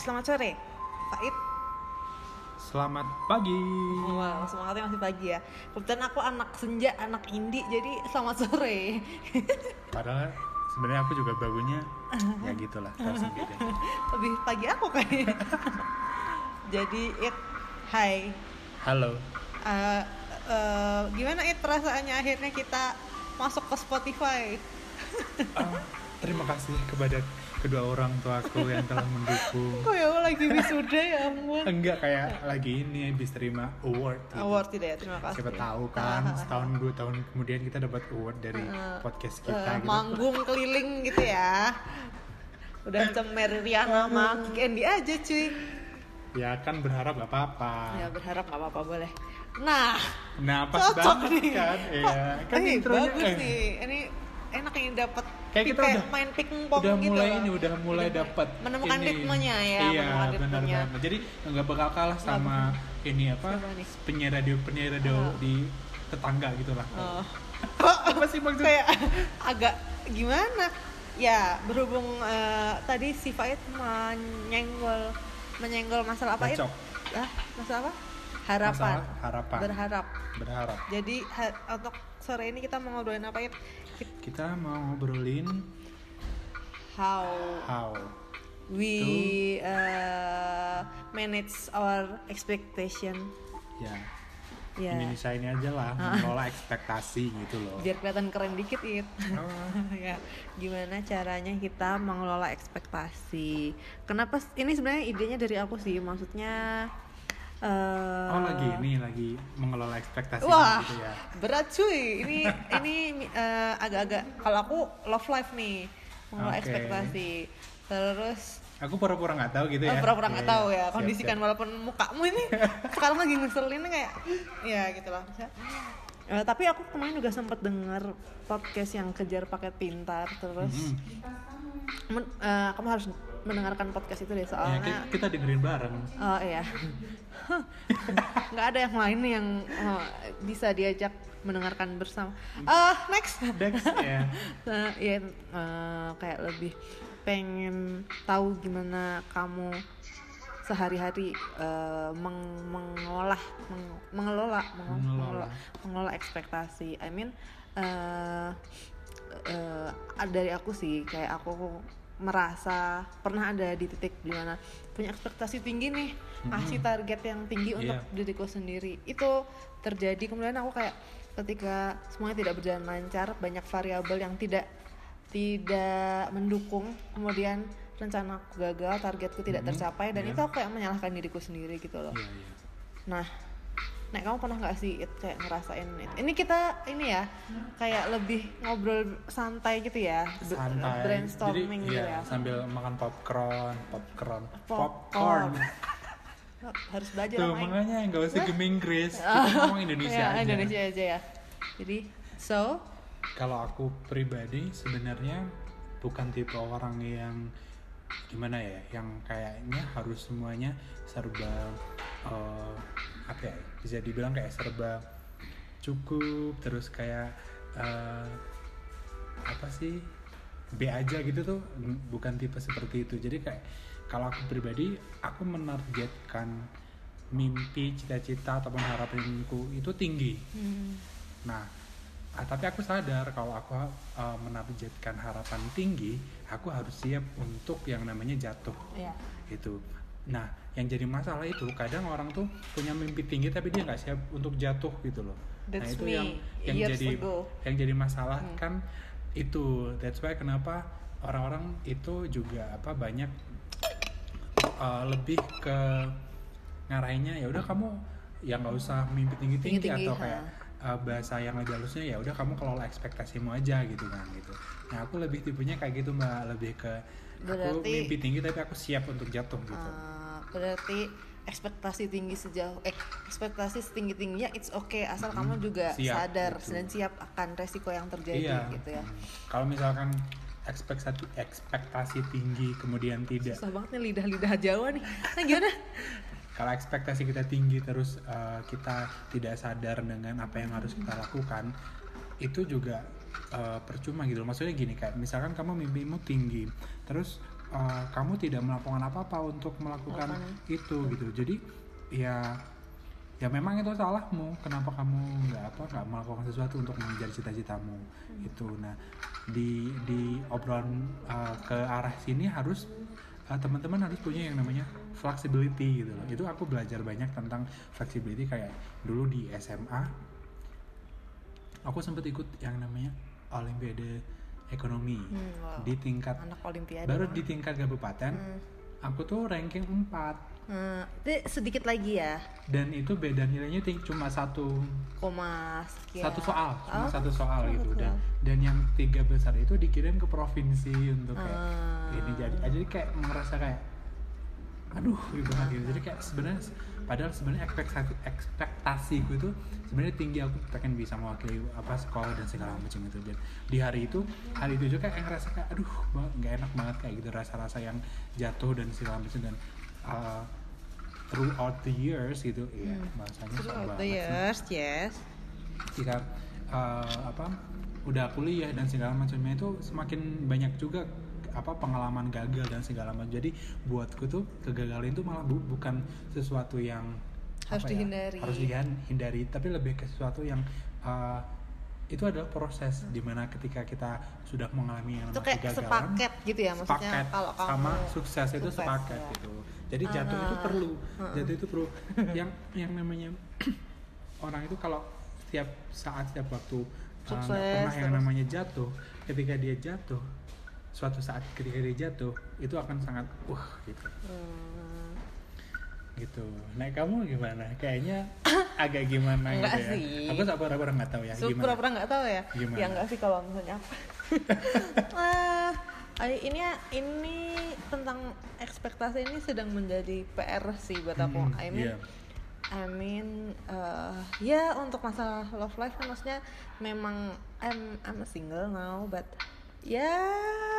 selamat sore. Faid. Selamat pagi. Wow, semangatnya masih pagi ya. Kebetulan aku anak senja, anak indie, jadi selamat sore. Padahal sebenarnya aku juga bangunnya ya gitulah, sendiri. Lebih pagi aku kayaknya. jadi it, hai. Halo. Eh, eh, gimana it perasaannya akhirnya kita masuk ke Spotify? Ah, terima kasih kepada kedua orang tuaku yang telah mendukung. Ya Allah lagi wisuda ya ampun. Enggak kayak lagi ini habis terima award. gitu. Award tidak ya, terima kasih. Siapa tahu kan setahun dua tahun kemudian kita dapat award dari podcast Eh, kita gitu. manggung keliling gitu ya. Udah cemer Riana sama Kiki Andy aja cuy. Ya kan berharap gak apa-apa. Ya berharap nggak apa-apa boleh. Nah, Nah pas cocok banget nih. kan, iya. Kan eh, bagus eh, nih. Ini enak ini dapat Kayak kita udah- main pingpong udah gitu. mulai loh. ini udah mulai Udah dapat menemukan ini. ritmenya ya, iya benar banget. Jadi nggak bakal kalah sama ini apa penyiar radio penyiar radio Oh. di tetangga gitulah Oh. apa sih maksudnya kayak agak gimana? Ya berhubung eh, tadi si Faid menyenggol menyenggol masalah apa itu ah masalah apa? Harapan. Masalah harapan. Berharap. Berharap. Jadi ha- untuk sore ini kita mau ngobrolin apa ya kita mau ngobrolin how how. we uh, manage our expectation. Ya. Ya. Indonesia ini aja lah mengelola ekspektasi gitu loh. Biar kelihatan keren dikit it. Oh, ya. Gimana caranya kita mengelola ekspektasi? Kenapa ini sebenarnya idenya dari aku sih maksudnya eh, oh lagi ini lagi mengelola ekspektasi wah gitu ya berat cuy ini ini eh, agak-agak kalau aku love life nih mengelola Oke. ekspektasi terus aku pura-pura nggak tahu gitu Oh, ya pura-pura nggak Iya, tahu iya. ya Siap, kondisikan siap. walaupun mukamu ini sekarang lagi ngeselin kayak ya gitulah Maksudnya, eh, tapi aku kemarin juga sempat dengar podcast yang kejar paket pintar terus Mhm. men- eh, kamu harus mendengarkan podcast itu deh Ya, soalnya ki- kita dengerin bareng. Oh iya. Nggak ada yang lain yang eh, bisa diajak mendengarkan bersama. Ah next. Dex ya. Nah, ya eh, kayak lebih pengen tahu gimana kamu sehari-hari eh, meng- mengolah meng- mengelola meng- Mengelola. mengelola mengelola ekspektasi. I mean eh eh, dari aku sih kayak aku merasa pernah ada di titik di mana punya ekspektasi tinggi nih kasih target yang tinggi untuk Iya. diriku sendiri itu terjadi kemudian aku kayak ketika semuanya tidak berjalan lancar banyak variabel yang tidak tidak mendukung kemudian rencana aku gagal targetku tidak Mhm, tercapai dan iya. itu aku kayak menyalahkan diriku sendiri gitu loh Iya, iya. nah Nek kamu pernah nggak sih It, kayak ngerasain it? ini kita ini ya kayak lebih ngobrol santai gitu ya santai. brainstorming Jadi, gitu iya, ya. sambil makan popcorn popcorn Popcorn. popcorn. Harus belajar tuh sama makanya nggak usah game Inggris kita ngomong Indonesia Ya, aja. Indonesia aja ya. Jadi so? Kalau aku pribadi sebenarnya bukan tipe orang yang gimana ya yang kayaknya harus semuanya serba eh, apa ya bisa dibilang kayak serba cukup terus kayak eh, apa sih B aja gitu tuh bukan tipe seperti itu jadi kayak kalau aku pribadi aku menargetkan mimpi cita-cita ataupun harapanku itu tinggi hmm, Nah, ah, tapi aku sadar kalau aku uh, menargetkan harapan tinggi, aku harus siap untuk yang namanya jatuh. ya Itu. Nah, yang jadi masalah itu kadang orang tuh punya mimpi tinggi tapi dia nggak siap untuk jatuh gitu loh. nah, That's itu me yang yang years jadi ago. yang jadi masalah Hmm. kan itu. That's why kenapa orang-orang itu juga apa banyak uh, lebih ke ngarahinnya ya udah kamu ya nggak usah mimpi tinggi tinggi Tinggi-tinggi, atau ha. kayak uh, bahasa yang lebih halusnya ya udah kamu kelola ekspektasimu aja gitu kan gitu. Nah aku lebih tipenya kayak gitu mbak lebih ke aku Berarti- mimpi tinggi tapi aku siap untuk jatuh gitu. Eh, berarti ekspektasi tinggi sejauh eh, ekspektasi setinggi tingginya it's okay asal kamu juga siap, sadar gitu. dan siap akan resiko yang terjadi iya. gitu ya Hmm. Kalau misalkan ekspektasi ekspektasi tinggi kemudian tidak susah banget nih lidah-lidah Jawa nih nah gimana kalau ekspektasi kita tinggi terus uh, kita tidak sadar dengan apa yang harus kita lakukan itu juga uh, percuma gitu loh. maksudnya gini kayak misalkan kamu mimpimu tinggi terus uh, kamu tidak melakukan apa-apa untuk melakukan itu gitu. Jadi ya ya memang itu salahmu. Kenapa kamu nggak apa nggak melakukan sesuatu untuk mengejar cita-citamu itu nah di di obrolan uh, ke arah sini harus uh, teman-teman harus punya yang namanya flexibility gitu loh. Itu aku belajar banyak tentang flexibility. Kayak dulu di SMA aku sempat ikut yang namanya olimpiade ekonomi Hmm, wow. di tingkat anak olimpiade baru banget. di tingkat kabupaten Hmm. aku tuh ranking 4 Hmm, itu sedikit lagi ya dan itu beda nilainya cuma satu koma sekian satu soal cuma Oh, satu soal gitu dan dan yang tiga besar itu dikirim ke provinsi untuk kayak Ah. ini jadi jadi kayak merasa kayak aduh gitu kan gitu. Jadi kayak sebenarnya padahal sebenarnya ekspektasi ekspektasiku itu sebenarnya tinggi. Aku pengen bisa mewakili apa sekolah dan segala macam itu dan di hari itu hari itu juga kayak ngerasa kayak aduh nggak enak banget kayak gitu. Rasa-rasa yang jatuh dan segala macam dan uh, throughout the years gitu. Iya bahasanya sok Throughout banget the sih. years, yes. ketika uh, apa udah kuliah dan segala macamnya itu semakin banyak juga apa pengalaman gagal dan segala macam jadi buatku tuh kegagalan itu malah bu- bukan sesuatu yang Harus ya, dihindari. harus dihindari tapi lebih ke sesuatu yang uh, itu adalah proses di mana ketika kita sudah mengalami yang Itu kayak kegagalan sepaket gitu ya maksudnya sepaket kalau kamu sama sukses itu sukses, sepaket ya. gitu jadi jatuh itu perlu Heeh. jatuh itu perlu yang yang namanya orang itu kalau setiap saat setiap waktu uh, nggak Sukses, pernah yang namanya jatuh ketika dia jatuh suatu saat ketika dia jatuh itu akan sangat wah gitu. Hmm, gitu. Nah kamu gimana? Kayaknya agak gimana Enggak gitu ya. sih. aku tak pura-pura nggak tahu ya so, gimana. pura-pura nggak tahu ya? Gimana? ya nggak sih kalau misalnya apa. Ay- ini ini tentang ekspektasi ini sedang menjadi PR sih buat aku. Hmm, I mean iya. I mean uh, ya untuk masalah love life kan maksudnya memang I'm I'm a single now but ya.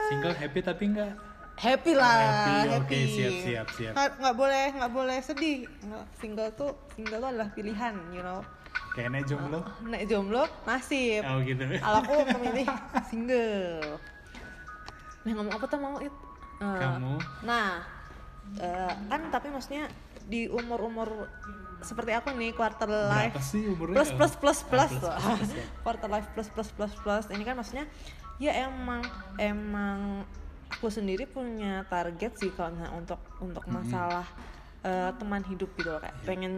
Single happy tapi nggak happy lah Happy, oke, happy, siap, siap, siap. Nggak, boleh nggak boleh sedih. Single tuh single tuh adalah pilihan you know. Kayaknya jomblo? Naik jomblo nasib. Oh gitu. Kalau aku memilih single. Nah ngomong apa tuh mau? It Eh, Kamu? nah eh, kan tapi maksudnya di umur umur seperti aku nih quarter life. berapa sih umurnya plus plus plus Ah, plus, plus, plus, plus, quarter life plus plus plus plus. Ini kan maksudnya ya emang emang aku sendiri punya target sih kalau misalnya untuk untuk Mm-mm. masalah eh, teman hidup gitu loh kayak Iya. pengen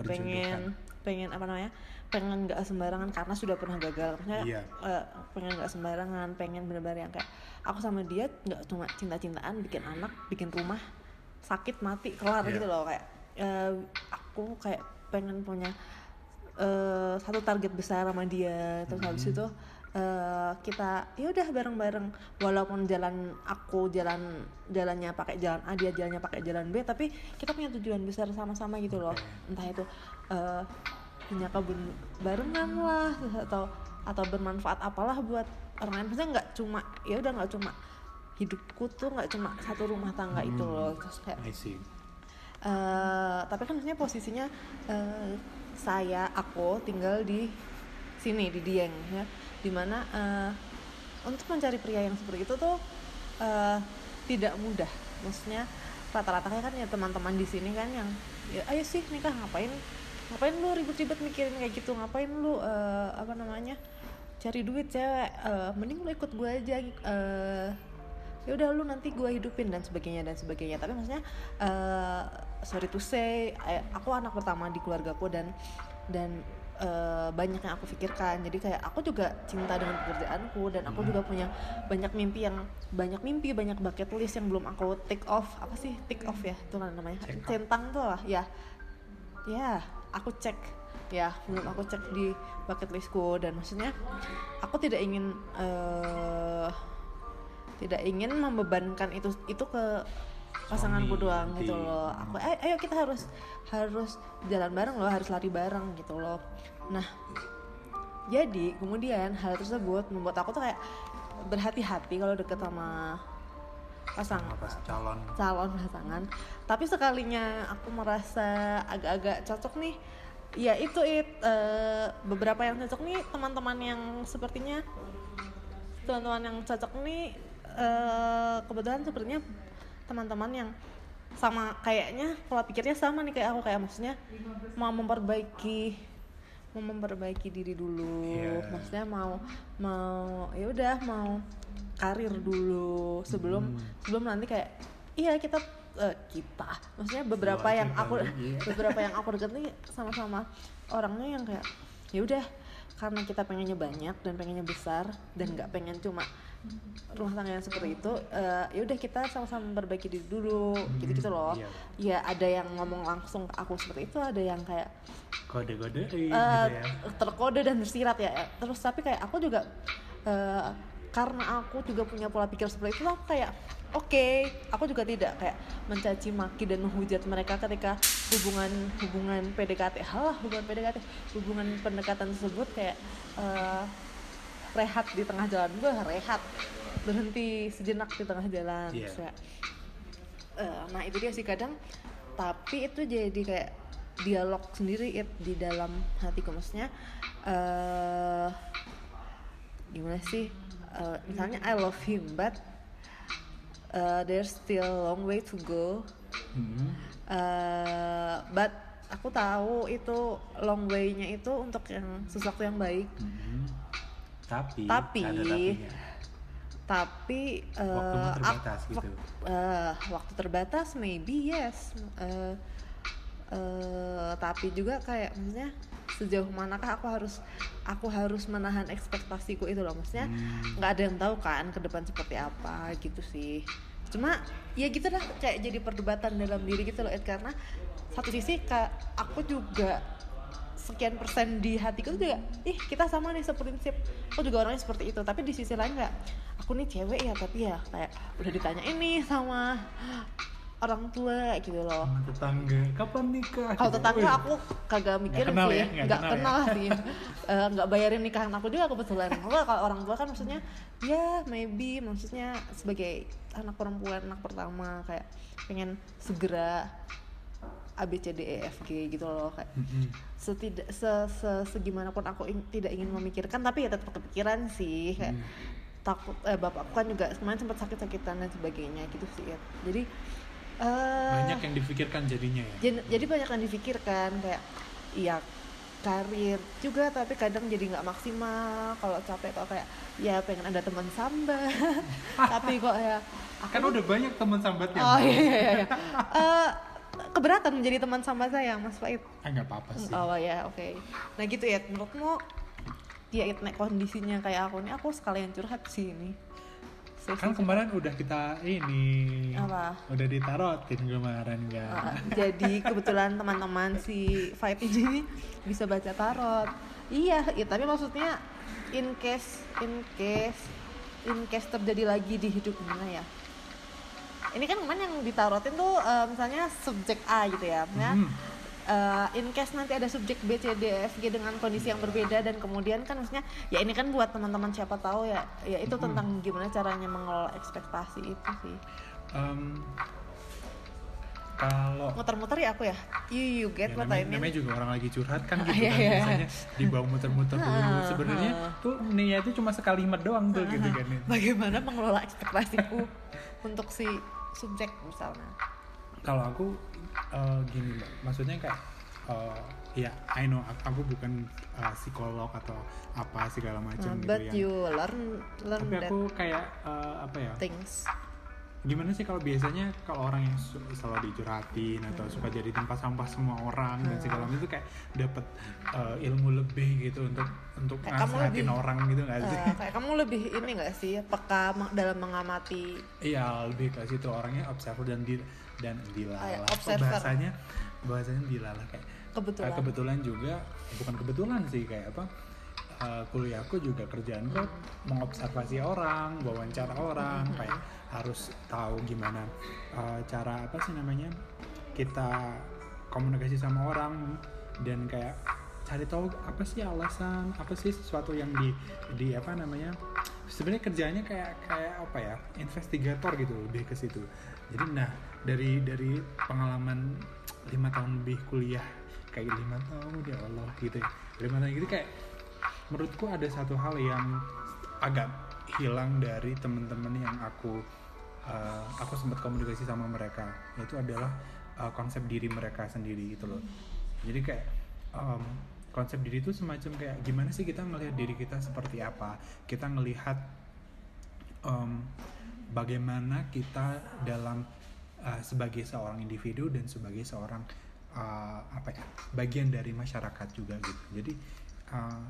pengen pengen apa namanya pengen nggak sembarangan karena sudah pernah gagal maksudnya Iya. eh, pengen nggak sembarangan pengen benar-benar yang kayak aku sama dia nggak cuma cinta-cintaan bikin anak bikin rumah sakit mati kelar Iya. gitu loh kayak eh, aku kayak pengen punya eh, satu target besar sama dia terus habis Mhm. itu eh, kita ya udah bareng-bareng. Walaupun jalan aku jalan jalannya pakai jalan A dia jalannya pakai jalan B tapi kita punya tujuan besar sama-sama gitu loh. Entah itu eh, punya kebun barengan lah atau atau bermanfaat apalah buat orang lain. Maksudnya nggak cuma ya udah nggak cuma hidupku tuh nggak cuma satu rumah tangga itu Hmm. loh. Terus kayak I see. Eh, tapi kan maksudnya posisinya eh, saya aku tinggal di sini di Dieng ya di mana eh, untuk mencari pria yang seperti itu tuh eh, tidak mudah. Maksudnya rata-rata kan ya teman-teman di sini kan yang ya ayo sih nikah ngapain? Ngapain lu ribet-ribet mikirin kayak gitu? Ngapain lu eh, apa namanya cari duit cewek? Eh, mending lu ikut gue aja eh, ya udah lu nanti gue hidupin dan sebagainya dan sebagainya. Tapi maksudnya eh, sorry to say aku anak pertama di keluargaku dan dan eh, banyak yang aku pikirkan. Jadi kayak aku juga cinta dengan pekerjaanku dan aku juga punya banyak mimpi yang banyak mimpi banyak bucket list yang belum aku take off. Apa sih? Take off ya? Itu namanya. Check centang tuh lah ya. Ya aku cek. Ya belum aku cek di bucket listku. Dan maksudnya aku tidak ingin eh tidak ingin membebankan itu itu ke pasanganku Suami. doang gitu loh. Aku ayo, ayo kita harus harus jalan bareng loh harus lari bareng gitu loh. Nah jadi kemudian hal tersebut membuat aku tuh kayak berhati-hati kalau deket sama pasangan. Apa calon. Calon pasangan. Tapi sekalinya aku merasa agak-agak cocok nih. Ya itu it eh, beberapa yang cocok nih teman-teman yang sepertinya teman-teman yang cocok nih eh, kebetulan sepertinya teman-teman yang sama kayaknya pola pikirnya sama nih kayak aku kayak maksudnya mau memperbaiki mau memperbaiki diri dulu Iya. maksudnya mau mau ya udah mau karir dulu sebelum Hmm. sebelum nanti kayak iya kita eh, kita maksudnya beberapa aja yang aku iya. beberapa yang aku deket nih sama-sama orangnya yang kayak ya udah karena kita pengennya banyak dan pengennya besar dan nggak pengen cuma rumah tangga yang seperti itu eh, ya udah kita sama-sama memperbaiki diri dulu gitu-gitu loh. iya. ya ada yang ngomong langsung ke aku seperti itu ada yang kayak kode-kode eh, gitu ya. terkode dan tersirat ya. Terus tapi kayak aku juga eh, karena aku juga punya pola pikir seperti itu aku kayak oke aku juga tidak kayak mencaci maki dan menghujat mereka ketika hubungan hubungan PDKT halah hubungan PDKT hubungan pendekatan tersebut kayak eh, rehat di tengah jalan. Gue rehat. Berhenti sejenak di tengah jalan. Iya. Terus kayak, eh, nah itu dia sih kadang. Tapi itu jadi kayak dialog sendiri It, di dalam hatiku. Maksudnya eh gimana sih? Eh, misalnya I love him but eh, there's still a long way to go. Hmm. Eh, but aku tahu itu long way-nya itu untuk yang sesuatu yang baik. Hmm. Tapi Tapi, ada tapinya. tapi Waktumu ak- terbatas gitu. wak- eh, waktu terbatas maybe yes Eh, eh, tapi juga kayak maksudnya sejauh manakah aku harus aku harus menahan ekspektasiku itu loh maksudnya Hmm. nggak ada yang tahu kan ke depan seperti apa gitu sih cuma ya gitu lah kayak jadi perdebatan dalam diri gitu loh Ed karena satu sisi kak aku juga sekian persen di hatiku tuh juga ih kita sama nih seprinsip. Aku juga orangnya seperti itu tapi di sisi lain kayak aku nih cewek ya tapi ya kayak udah ditanya ini sama orang tua gitu loh. Sama tetangga. Kapan nikah? Kalau tetangga aku kagak mikirin kenal sih. ya, nggak nggak kenal kenal, ya. sih nggak bayarin nikahan aku juga kebetulan. Kalau kalau orang tua kan maksudnya ya maybe maksudnya sebagai anak perempuan anak pertama kayak pengen segera A B C D E F G gitu loh kayak Mm-mm. setidak se, se segimanapun aku ing- tidak ingin memikirkan tapi ya tetap kepikiran sih kayak Hmm. takut eh bapakku kan juga kemarin sempat sakit-sakitan dan sebagainya gitu sih ya jadi eh banyak yang dipikirkan jadinya ya? jadi, jadi banyak yang difikirkan kayak iya karir juga tapi kadang jadi nggak maksimal kalau capek kok kayak ya pengen ada teman sambat tapi kok ya aku kan udah banyak teman sambatnya oh iya iya iya. Eh, keberatan menjadi teman sambat saya Mas Faid ah nggak apa-apa sih oh ya oke nah gitu ya menurutmu ya it nek kondisinya kayak aku nih aku sekalian curhat sih ini kan kemarin udah kita ini Apa? udah ditarotin kemarin kan Uh, jadi kebetulan teman-teman si Fight ini bisa baca tarot. Iya, ya, tapi maksudnya in case in case in case terjadi lagi di hidup gimana ya? Ini kan kemarin yang ditarotin tuh uh, misalnya subjek A gitu ya, ya. Hmm. Uh, in case nanti ada subjek B, C, D, E, F, G dengan kondisi yang berbeda dan kemudian kan maksudnya ya ini kan buat teman-teman siapa tahu ya ya itu tentang gimana caranya mengelola ekspektasi itu sih Em, kalau muter-muter ya aku ya you you get ya, what namanya, I mean namanya juga orang lagi curhat kan gitu Iya, kan iya. biasanya dibawa muter-muter dulu sebenarnya tuh niatnya cuma sekalimat doang tuh gitu kan bagaimana mengelola ekspektasiku untuk si subjek misalnya. Kalau aku eh, gini mbak. Maksudnya kayak eh, ya I know. Aku, aku bukan eh, psikolog atau apa segala macam Nah, gitu but ya you learn learn tapi that aku kayak eh, apa ya? things gimana sih kalau biasanya kalau orang yang selalu dicurhatin atau suka jadi tempat sampah semua orang dan segala macam itu kayak dapat eh, ilmu lebih gitu untuk untuk Kayak kamu nasihatin lebih- orang gitu nggak sih? Eh, kayak kamu lebih ini gak sih peka dalam mengamati? Iya lebih ke situ orangnya observer dan di dan Ah, ya, dilalah Kok observer. bahasanya bahasanya dilalah kayak kebetulan. Eh, kebetulan juga bukan kebetulan sih kayak apa eh, kuliahku juga kerjaanku mengobservasi orang wawancara orang kayak harus tahu gimana eh, cara apa sih namanya kita komunikasi sama orang dan kayak cari tahu apa sih alasan apa sih sesuatu yang di di apa namanya sebenarnya kerjanya kayak kayak apa ya investigator gitu lebih ke situ. Jadi nah dari dari pengalaman lima tahun lebih kuliah kayak lima tahun ya Allah gitu ya. Lima tahun gitu kayak menurutku ada satu hal yang agak hilang dari temen-temen yang aku uh, aku sempat komunikasi sama mereka itu adalah uh, konsep diri mereka sendiri gitu loh. Jadi kayak um, konsep diri itu semacam kayak gimana sih kita ngelihat diri kita seperti apa? Kita ngelihat um, bagaimana kita dalam uh, sebagai seorang individu dan sebagai seorang uh, apa ya bagian dari masyarakat juga gitu. Jadi uh,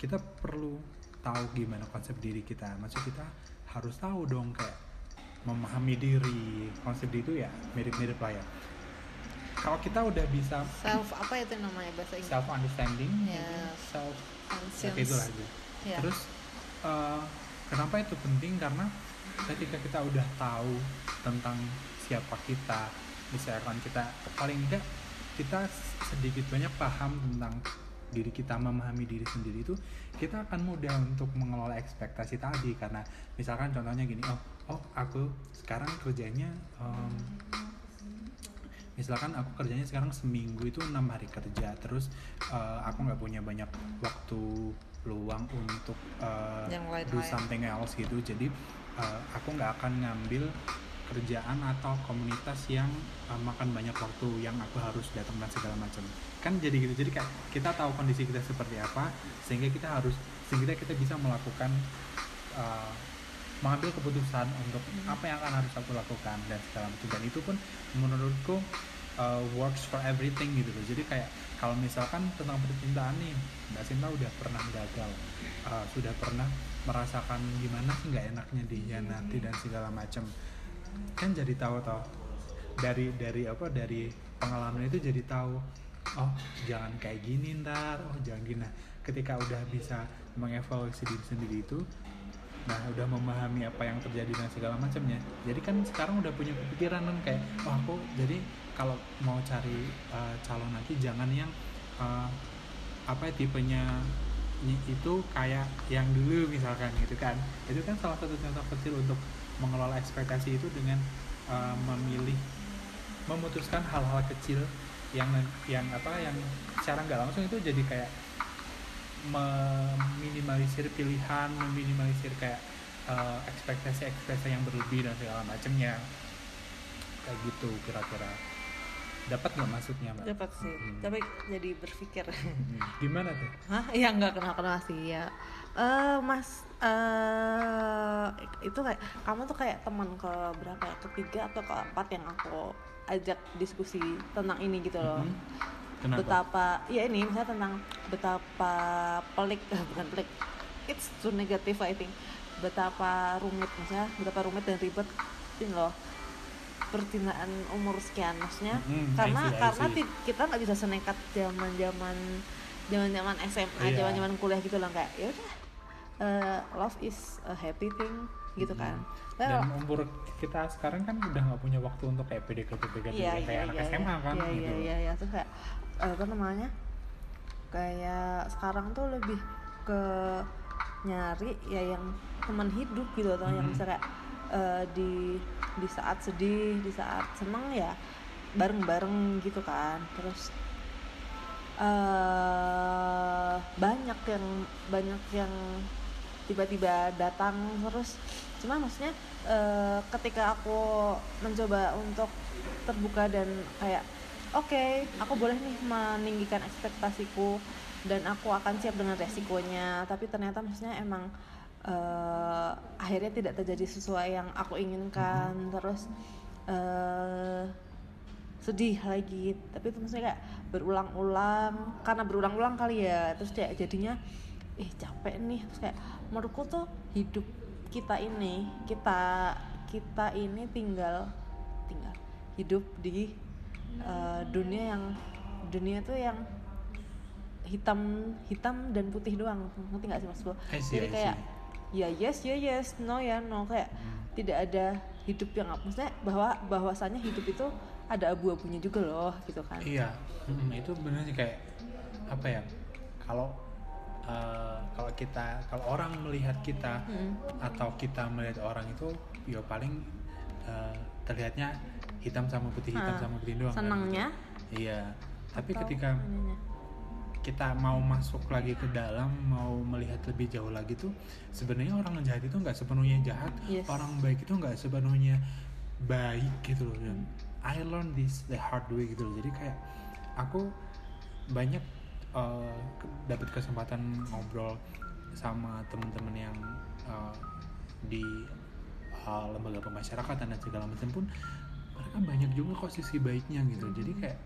kita perlu tahu gimana konsep diri kita maksud kita harus tahu dong kayak memahami diri konsep diri itu ya mirip-mirip lah ya kalau kita udah bisa self apa itu namanya bahasa Inggris self understanding Yes. self Conscience. itulah gitu Ya. terus uh, kenapa itu penting karena ketika kita udah tahu tentang siapa kita misalkan kita paling enggak kita sedikit banyak paham tentang diri kita memahami diri sendiri itu kita akan mudah untuk mengelola ekspektasi tadi. Karena misalkan contohnya gini oh oh aku sekarang kerjanya um, misalkan aku kerjanya sekarang seminggu itu enam hari kerja terus uh, aku nggak punya banyak waktu luang untuk uh, Yang do something else gitu. Jadi uh, aku nggak akan ngambil kerjaan atau komunitas yang uh, makan banyak waktu yang aku harus datang dan segala macam kan jadi gitu. Jadi kayak kita tahu kondisi kita seperti apa sehingga kita harus sehingga kita bisa melakukan uh, mengambil keputusan untuk apa yang akan harus aku lakukan dan segala macam. Dan itu pun menurutku uh, works for everything gitu loh. Jadi kayak kalau misalkan tentang percintaan nih Mbak Sinta udah pernah gagal uh, sudah pernah merasakan gimana sih nggak enaknya dihianati dan segala macam. Kan jadi tahu toh dari dari apa dari pengalaman itu jadi tahu oh jangan kayak gini ntar. Oh jangan gini. Nah ketika udah bisa mengevaluasi diri sendiri itu nah udah memahami apa yang terjadi dan segala macamnya. Jadi kan sekarang udah punya kepikiran kan kayak oh aku jadi kalau mau cari uh, calon nanti jangan yang uh, apa ya, tipenya ny- itu kayak yang dulu misalkan gitu kan. Itu kan salah satu contoh kecil untuk mengelola ekspektasi itu dengan uh, memilih memutuskan hal-hal kecil yang yang apa yang secara nggak langsung itu jadi kayak meminimalisir pilihan, meminimalisir kayak eh, ekspektasi-ekspektasi yang berlebih dan segala macamnya kayak gitu kira-kira dapat nggak maksudnya mbak? dapat sih Hmm. tapi jadi berpikir Hmm, Gimana tuh? Hah? Ya nggak kenal kenal sih ya. Eh mas, eh itu kayak kamu tuh kayak teman ke berapa ya? Ketiga atau keempat yang aku ajak diskusi tentang ini gitu loh. Mhm. Kenapa? Betapa, ya ini misalnya tentang betapa pelik, eh, bukan pelik, it's too negative I think. Betapa rumit misalnya, betapa rumit dan ribet ini loh percintaan umur sekian maksudnya Mhm, I karena see, I karena see. kita nggak bisa senekat zaman zaman zaman zaman SMA Iya. zaman zaman kuliah gitu loh kayak ya udah eh, love is a happy thing gitu kan Dan umur kita sekarang kan udah nggak punya waktu untuk kayak PDKT PDKT iya kayak iya anak iya SMA kan iya gitu. iya iya iya terus kayak eh, apa namanya kayak sekarang tuh lebih ke nyari ya yang teman hidup gitu atau yang Mhm. bisa kayak eh, di di saat sedih di saat seneng ya bareng bareng gitu kan terus eh banyak yang banyak yang tiba-tiba datang terus cuma maksudnya eh, ketika aku mencoba untuk terbuka dan kayak oke aku boleh nih meninggikan ekspektasiku dan aku akan siap dengan resikonya. Tapi ternyata maksudnya emang eh, akhirnya tidak terjadi sesuai yang aku inginkan. Terus eh sedih lagi. Tapi itu maksudnya kayak berulang-ulang karena berulang-ulang kali ya. Terus kayak jadinya eh capek nih. Terus kayak menurutku tuh hidup kita ini kita kita ini tinggal tinggal hidup di eh, dunia yang dunia tuh yang hitam hitam dan putih doang. Ngerti nggak sih I see, jadi kayak ya yes ya yes no ya no. Kayak Hmm. tidak ada hidup yang maksudnya bahwa bahwasannya hidup itu ada abu-abunya juga loh gitu kan. Iya, mm, itu bener sih kayak apa ya? Kalau eh, kalau kita kalau orang melihat kita Mm. atau kita melihat orang itu, ya paling eh, terlihatnya hitam sama putih hitam Ah, sama putih doang. kan, senangnya gitu. Iya, tapi atau ketika ininya. kita mau masuk lagi ke dalam mau melihat lebih jauh lagi tuh sebenarnya orang jahat itu nggak sepenuhnya jahat Yes. orang baik itu nggak sepenuhnya baik gitu loh dan I learned this the hard way gitu loh jadi kayak aku banyak uh, ke- dapat kesempatan ngobrol sama teman-teman yang uh, di uh, lembaga pemasyarakatan dan segala macam pun mereka banyak juga kok sisi baiknya gitu. Jadi kayak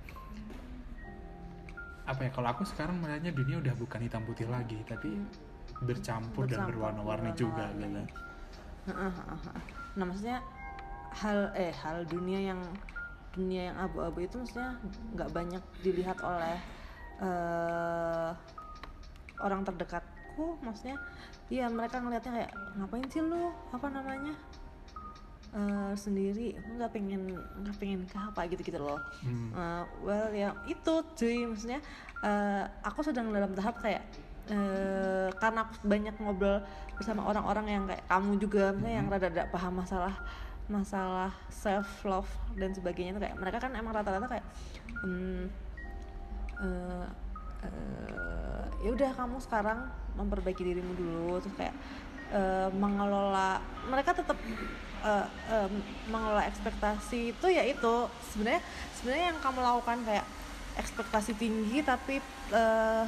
apa ya kalau aku sekarang melihatnya dunia udah bukan hitam putih lagi tapi bercampur, dan Bercampur, berwarna-warni juga gitu. Nah maksudnya hal eh hal dunia yang dunia yang abu-abu itu maksudnya nggak banyak dilihat oleh eh orang terdekatku maksudnya iya mereka ngelihatnya kayak ngapain sih lu? Apa namanya? Eh sendiri nggak pengen nggak pengen ke apa gitu gitu loh. Hmm. Uh, well ya itu cuy maksudnya uh, aku sedang dalam tahap kayak uh, karena aku banyak ngobrol bersama orang-orang yang kayak kamu juga misalnya yang rada-rada paham masalah masalah self love dan sebagainya tuh kayak mereka kan emang rata-rata kayak hmm, uh, uh, ya udah kamu sekarang memperbaiki dirimu dulu terus kayak uh, mengelola mereka tetap uh, uh, mengelola ekspektasi itu ya itu sebenarnya sebenarnya yang kamu lakukan kayak ekspektasi tinggi tapi uh,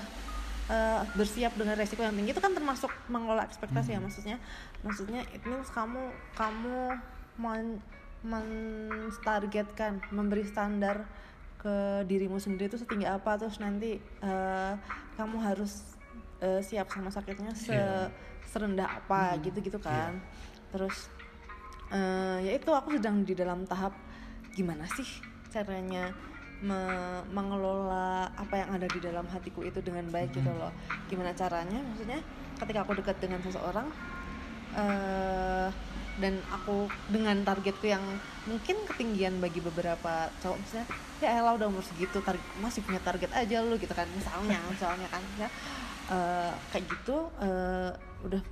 uh, bersiap dengan resiko yang tinggi itu kan termasuk mengelola ekspektasi ya Hmm. maksudnya maksudnya it means kamu kamu men mentargetkan memberi standar ke dirimu sendiri itu setinggi apa terus nanti eh, kamu harus eh, siap sama sakitnya se Iya. serendah apa Hmm, gitu-gitu kan. Terus eh, ya itu aku sedang di dalam tahap gimana sih caranya me- mengelola apa yang ada di dalam hatiku itu dengan baik gitu Hmm. loh. Gimana caranya? Maksudnya ketika aku dekat dengan seseorang eh dan aku dengan targetku yang mungkin ketinggian bagi beberapa cowok misalnya ya elah udah umur segitu target masih punya target aja lu gitu kan misalnya misalnya kan ya. Eh, kayak gitu eh, udah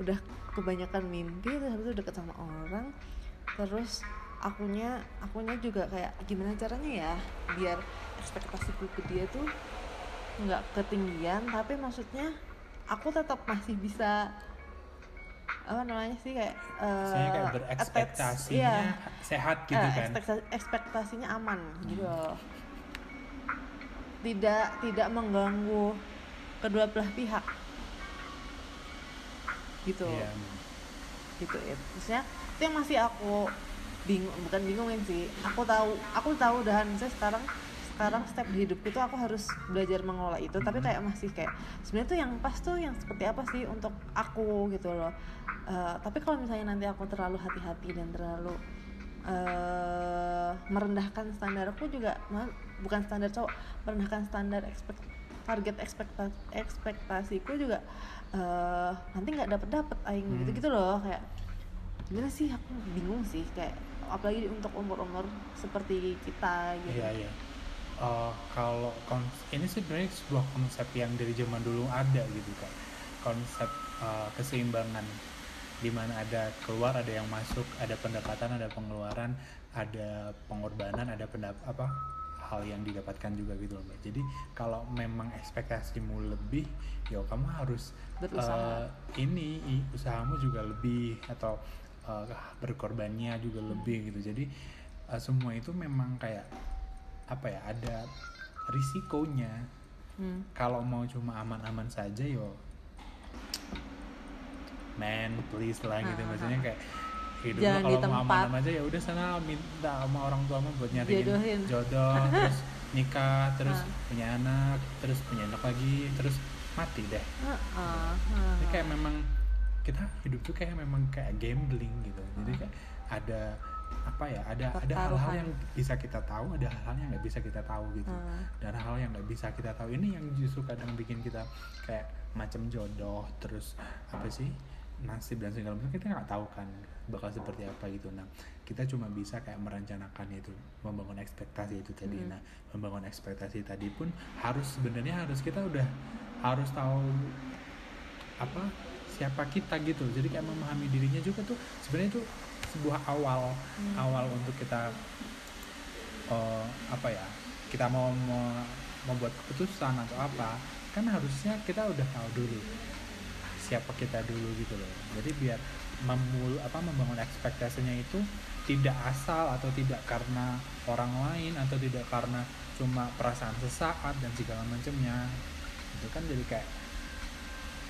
udah kebanyakan mimpi terus habis itu deket sama orang. Terus akunya akunya juga kayak gimana caranya ya biar ekspektasiku ke dia tuh nggak ketinggian? Tapi maksudnya aku tetap masih bisa apa namanya sih kayak eh, saya kayak attach- berekspektasinya iya, sehat gitu eh, kan? ekspektasi- ekspektasinya aman gitu loh. tidak tidak mengganggu kedua belah pihak. Gitu. Iya. gitu ya. Maksudnya itu yang masih aku bingung bukan bingungin sih. Aku tahu aku tahu dan saya sekarang sekarang step di hidupku itu aku harus belajar mengelola itu. Tapi kayak masih kayak sebenarnya tuh yang pas tuh yang seperti apa sih untuk aku gitu loh Eh, tapi kalau misalnya nanti aku terlalu hati-hati dan terlalu eh merendahkan standar aku juga bukan standar cowok merendahkan standar ekspek target ekspektasi ekspektasiku juga eh nanti nggak dapet dapet aing Hmm. gitu gitu loh kayak gimana sih aku bingung sih kayak apalagi untuk umur umur seperti kita gitu Iya iya. Eh, kalau kons- ini sebenarnya sebuah konsep yang dari zaman dulu ada gitu kan. Konsep eh, keseimbangan di mana ada keluar, ada yang masuk, ada pendapatan, ada pengeluaran, ada pengorbanan, ada pendap apa hal yang didapatkan juga gitu loh Mbak. Jadi kalau memang ekspektasimu lebih, ya kamu harus Berusaha. eh, ini usahamu juga lebih atau eh, berkorbannya juga lebih gitu. Jadi eh, semua itu memang kayak apa ya ada risikonya Hmm. kalau mau cuma aman-aman saja yo man please lah gitu. Ah, maksudnya kayak hidup Jangan di kalau mau aman-aman aja ya udah sana minta sama orang tuamu buat nyariin Jodohin. jodoh terus nikah terus Ah. punya anak terus punya anak lagi terus mati deh. Heeh, heeh. jadi kayak memang kita hidup tuh kayak memang kayak gambling gitu. Jadi kayak ada apa ya ada ada hal-hal yang bisa kita tahu ada hal-hal yang nggak bisa kita tahu gitu. Hmm. dan hal yang nggak bisa kita tahu. Ini yang justru kadang bikin kita kayak macam jodoh terus apa sih nasib dan segala macam kita nggak tahu kan bakal seperti apa gitu nah kita cuma bisa kayak merencanakan itu membangun ekspektasi itu tadi Hmm. nah membangun ekspektasi tadi pun harus sebenarnya harus kita udah harus tahu apa siapa kita gitu jadi kayak memahami dirinya juga tuh sebenarnya itu sebuah awal Hmm. awal untuk kita eh, apa ya kita mau me- membuat keputusan atau apa kan harusnya kita udah tahu dulu siapa kita dulu gitu loh. Jadi biar memul apa membangun ekspektasinya itu tidak asal atau tidak karena orang lain atau tidak karena cuma perasaan sesaat dan segala macamnya. Itu kan jadi kayak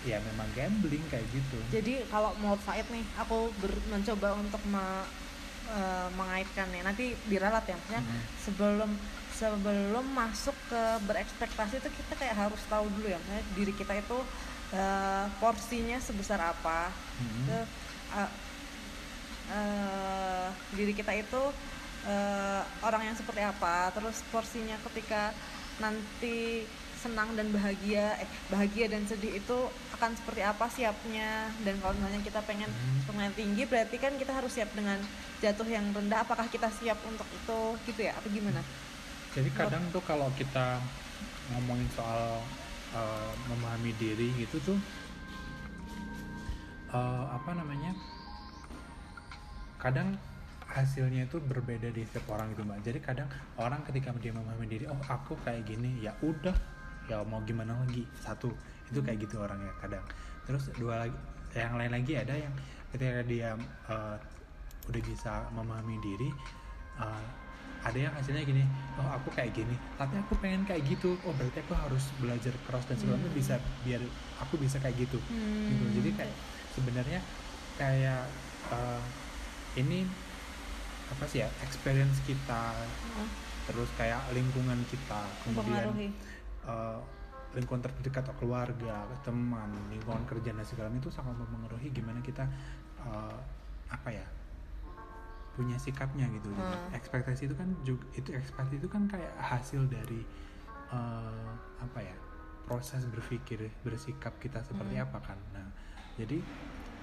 ya memang gambling kayak gitu. Jadi kalau menurut Said nih aku ber- mencoba untuk me- eh, mengaitkannya nanti diralat ya maksudnya Mhm. sebelum sebelum masuk ke berekspektasi itu kita kayak harus tahu dulu ya maksudnya diri kita itu eh, porsinya sebesar apa? Mhm. ke eh, eh, diri kita itu eh, orang yang seperti apa. Terus porsinya ketika nanti senang dan bahagia eh bahagia dan sedih itu akan seperti apa siapnya. Dan kalau misalnya kita pengen Hmm. pengen tinggi berarti kan kita harus siap dengan jatuh yang rendah. Apakah kita siap untuk itu gitu ya? Apa gimana? Jadi kadang tuh kalau kita ngomongin soal uh, memahami diri gitu tuh uh, apa namanya? Kadang hasilnya itu berbeda di setiap orang gitu mbak. Jadi kadang orang ketika dia memahami diri, oh aku kayak gini, ya udah, ya mau gimana lagi satu itu kayak gitu orangnya kadang. Terus dua lagi, yang lain lagi ada yang ketika dia uh, udah bisa memahami diri, uh, ada yang hasilnya gini oh aku kayak gini tapi aku pengen kayak gitu. Oh berarti aku harus belajar keras dan sebagainya Hmm. bisa biar aku bisa kayak gitu. Gitu. Jadi kayak sebenarnya kayak uh, ini apa sih ya experience kita Hmm, terus kayak lingkungan kita kemudian uh, lingkungan terdekat atau keluarga teman lingkungan kerja dan segala itu sangat mempengaruhi gimana kita uh, apa ya punya sikapnya gitu Hmm. ekspektasi itu kan juga itu ekspektasi itu kan kayak hasil dari uh, apa ya proses berpikir bersikap kita seperti Hmm. apa kan. Nah jadi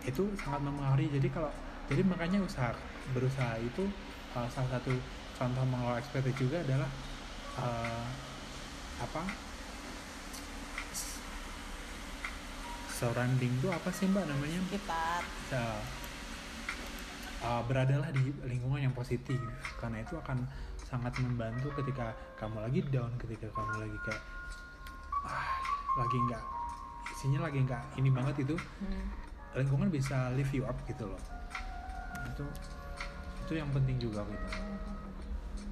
itu sangat mempengaruhi. Jadi kalau jadi makanya usaha berusaha itu uh, salah satu contoh mengelola ekspektasi juga adalah uh, apa? Surrounding itu apa sih mbak namanya? Sekitar. Ya, uh, beradalah di lingkungan yang positif. Karena itu akan sangat membantu ketika kamu lagi down ketika kamu lagi kayak ah lagi nggak isinya lagi nggak ini banget itu Hmm. lingkungan bisa lift you up gitu loh. Itu itu yang penting juga gitu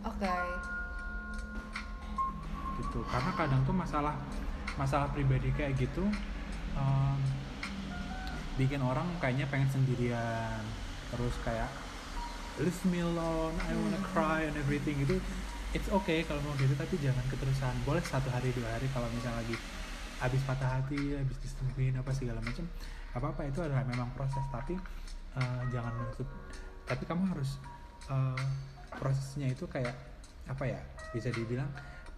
oke. Gitu karena kadang tuh masalah masalah pribadi kayak gitu um, bikin orang kayaknya pengen sendirian terus kayak leave me alone I wanna Hmm. cry and everything. Itu it's okay kalau mau gitu tapi jangan keterusan. Boleh satu hari dua hari kalau misalnya lagi habis patah hati habis diselingkuhin apa segala macam apa apa itu adalah memang proses. Tapi uh, jangan menutup. Tapi kamu harus uh, prosesnya itu kayak apa ya bisa dibilang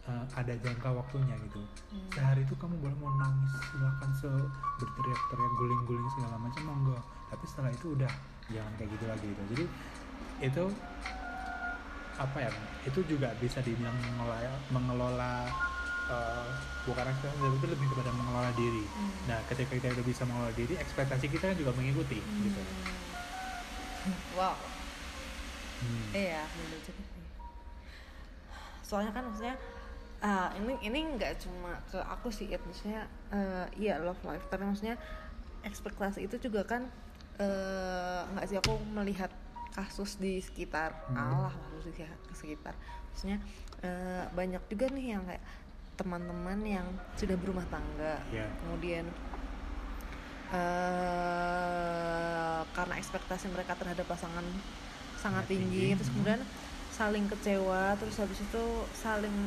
uh, ada jangka waktunya gitu. Hmm. sehari itu kamu boleh mau nangis silahkan se berteriak-teriak guling-guling segala macam monggo. Tapi setelah itu udah jangan kayak gitu lagi gitu jadi itu apa ya itu juga bisa dibilang mengelola mengelola uh, bukan ekspektasi tapi lebih kepada mengelola diri Hmm. nah ketika kita udah bisa mengelola diri ekspektasi kita kan juga mengikuti gitu Hmm. wow Hmm. Iya, bener juga. Soalnya kan maksudnya uh, ini ini nggak cuma ke aku sih, It. maksudnya uh, iya love life, tapi maksudnya ekspektasi itu juga kan uh, nggak sih aku melihat kasus di sekitar Hmm. Allah kasus di sekitar, maksudnya uh, banyak juga nih yang kayak teman-teman yang sudah berumah tangga, Ya. kemudian eh karena ekspektasi mereka terhadap pasangan sangat Sangat tinggi, tinggi, terus hmm. kemudian saling kecewa terus habis itu saling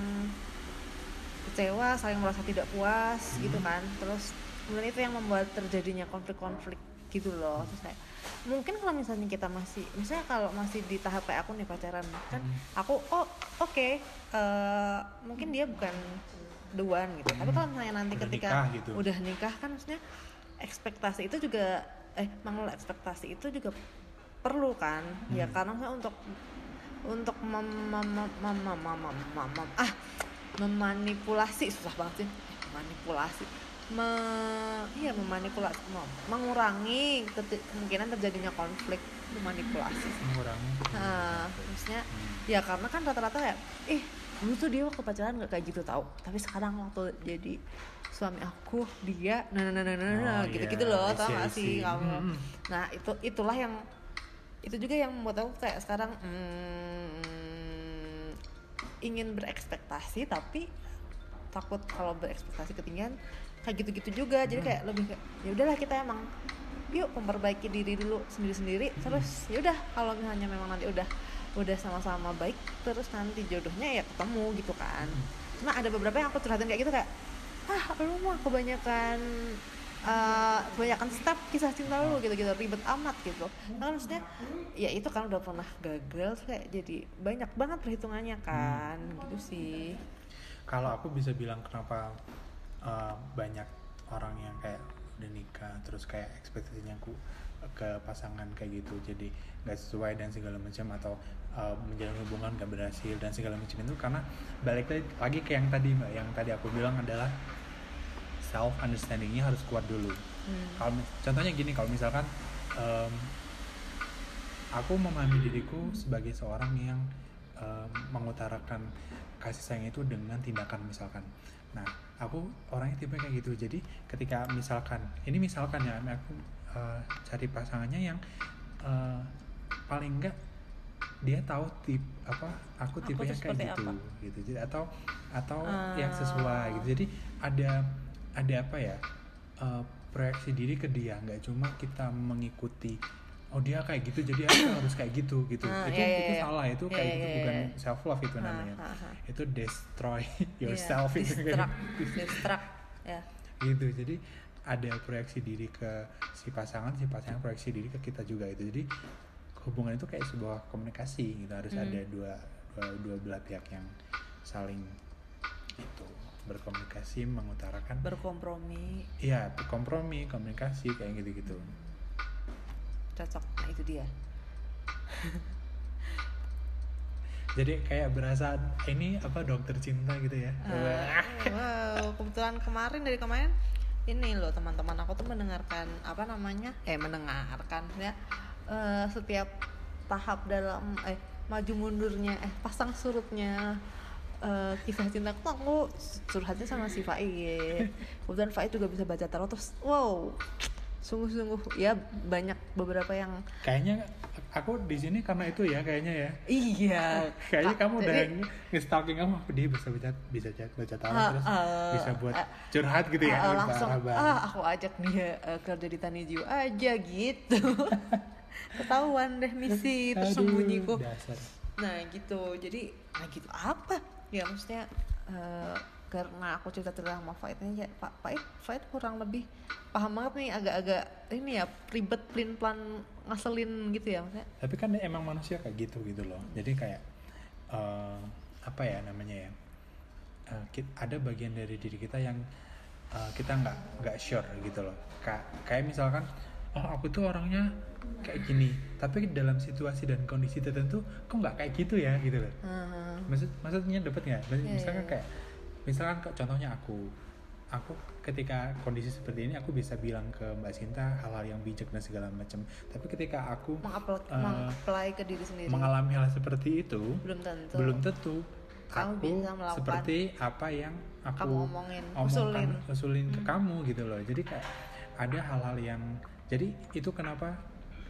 kecewa saling merasa tidak puas gitu Hmm. kan terus kemudian itu yang membuat terjadinya konflik-konflik gitu loh terus kayak mungkin kalau misalnya kita masih misalnya kalau masih di tahap kayak aku nih pacaran kan Hmm. aku oh oke eh, mungkin dia bukan the one gitu tapi Hmm. kalau misalnya nanti Udah ketika nikah gitu. udah nikah kan maksudnya ekspektasi itu juga eh mengelola ekspektasi itu juga perlu kan ya Hmm. karena maksudnya untuk untuk mem, mem, mem, mem, mem, mem, mem- ah memanipulasi susah banget sih manipulasi me iya memanipulasi mem- mengurangi kemungkinan terjadinya konflik memanipulasi mengurangi Nah, maksudnya Hmm. ya karena kan rata-rata ya ih dulu tuh dia waktu pacaran nggak kayak gitu tau tapi sekarang waktu jadi suami aku dia nah nah nah nah, nah, Oh, gitu-gitu iya, loh I tau see, I gak sih see. kamu Hmm. nah itu itulah yang itu juga yang membuat aku kayak sekarang hmm, ingin berekspektasi tapi takut kalau berekspektasi ketinggian kayak gitu-gitu juga. Jadi kayak lebih kayak ya udahlah kita emang yuk memperbaiki diri dulu sendiri-sendiri. Terus ya udah kalau misalnya memang nanti udah udah sama-sama baik terus nanti jodohnya ya ketemu gitu kan. Cuma ada beberapa yang aku curhatin kayak gitu kayak ah lu mah kebanyakan eh, kebanyakan step kisah cinta lu gitu-gitu ribet amat gitu. Nah, kan maksudnya ya itu kan udah pernah gagal kayak jadi banyak banget perhitungannya kan gitu sih. Kalau aku bisa bilang kenapa uh, banyak orang yang kayak udah nikah terus kayak ekspektasinya aku ke pasangan kayak gitu. Jadi nggak sesuai dan segala macam atau uh, menjalin hubungan gak berhasil dan segala macam itu. Karena balik lagi, ke yang tadi mbak yang tadi aku bilang adalah self understandingnya harus kuat dulu. Hmm. kalau contohnya gini kalau misalkan em, aku memahami diriku sebagai seorang yang em, mengutarakan kasih sayang itu dengan tindakan misalkan nah aku orangnya tipe kayak gitu jadi ketika misalkan ini misalkan ya aku eh, cari pasangannya yang eh, paling enggak dia tahu tip apa aku Aku tipenya tuh kayak gitu apa? gitu jadi atau atau Ah. yang sesuai gitu jadi ada ada apa ya eh, proyeksi diri ke dia nggak cuma kita mengikuti oh dia kayak gitu jadi aku harus kayak gitu gitu Ah, itu iya, iya, itu iya. salah itu kayak iya, gitu iya, bukan iya. self love itu namanya ha, ha. itu destroy Iya, yourself itu kayak distract distract ya gitu jadi ada proyeksi diri ke si pasangan si pasangan proyeksi diri ke kita juga itu jadi hubungan itu kayak sebuah komunikasi gitu harus Hmm. ada dua, dua dua belah pihak yang saling itu berkomunikasi mengutarakan berkompromi iya kompromi komunikasi kayak gitu gitu cocok. Nah itu dia. Jadi kayak berasa ini apa dokter cinta gitu ya? Ah, wow, kebetulan kemarin dari kemarin ini loh teman-teman aku tuh mendengarkan apa namanya eh mendengarkan ya eh, setiap tahap dalam eh maju mundurnya eh pasang surutnya eh, kisah cintaku tuh aku curhatnya sama si Faid kebetulan Faid juga bisa baca tarot terus wow sungguh-sungguh. Ya banyak beberapa yang kayaknya aku di sini karena itu ya kayaknya ya. Iya. Kayaknya kamu udah nge-stalking kamu dia bisa baca bisa baca, tarot Ah, terus ah, bisa buat ah, curhat gitu ya Ah, ah, langsung ah aku ajak dia eh, kerja di Tani Jiwa aja gitu. Ketahuan deh misi tersembunyiku. dasar. nah gitu. Jadi nah gitu apa? Ya maksudnya eh, karena aku cerita cerita sama Faid ini ya Pak Faid Faid kurang lebih paham banget nih agak-agak ini ya ribet plin plan ngaselin gitu ya maksudnya. Tapi kan emang manusia kayak gitu gitu loh. Jadi kayak eh, apa ya namanya ya Eh, kit- ada bagian dari diri kita yang eh, kita nggak nggak sure gitu loh. Ka- kayak misalkan oh aku tuh orangnya kayak gini tapi dalam situasi dan kondisi tertentu kok nggak kayak gitu ya gitu loh. Hmm, maksud maksudnya dapat nggak? Iya, misalkan iya. kayak misalkan ke- contohnya aku aku ketika kondisi seperti ini aku bisa bilang ke mbak Sinta hal-hal yang bijak dan segala macam. Tapi ketika aku mengapply, Eh, mengapply ke diri sendiri. mengalami hal seperti itu belum tentu. belum tentu. Kamu aku bisa melakukan seperti apa yang aku kamu omongin omongkan usulin. usulin ke Hmm. kamu gitu loh. Jadi kayak ada hal-hal yang jadi itu kenapa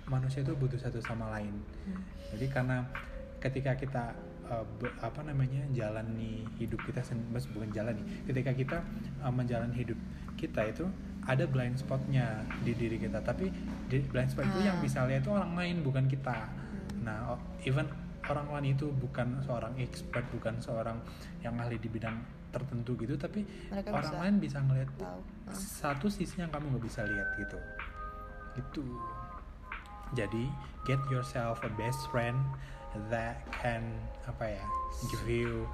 manusia itu butuh satu sama lain. Hmm. jadi karena ketika kita uh, be- apa namanya jalani hidup kita mas bukan jalani ketika kita uh, menjalani hidup kita itu ada blind spotnya di diri kita tapi di blind spot itu yang Ah. bisa lihat itu orang lain bukan kita Hmm. nah even orang lain itu bukan seorang expert bukan seorang yang ahli di bidang tertentu gitu tapi Mereka orang bisa lain bisa ngelihat tahu Ah. satu sisi yang kamu nggak bisa lihat gitu itu jadi get yourself a best friend that can apa ya give you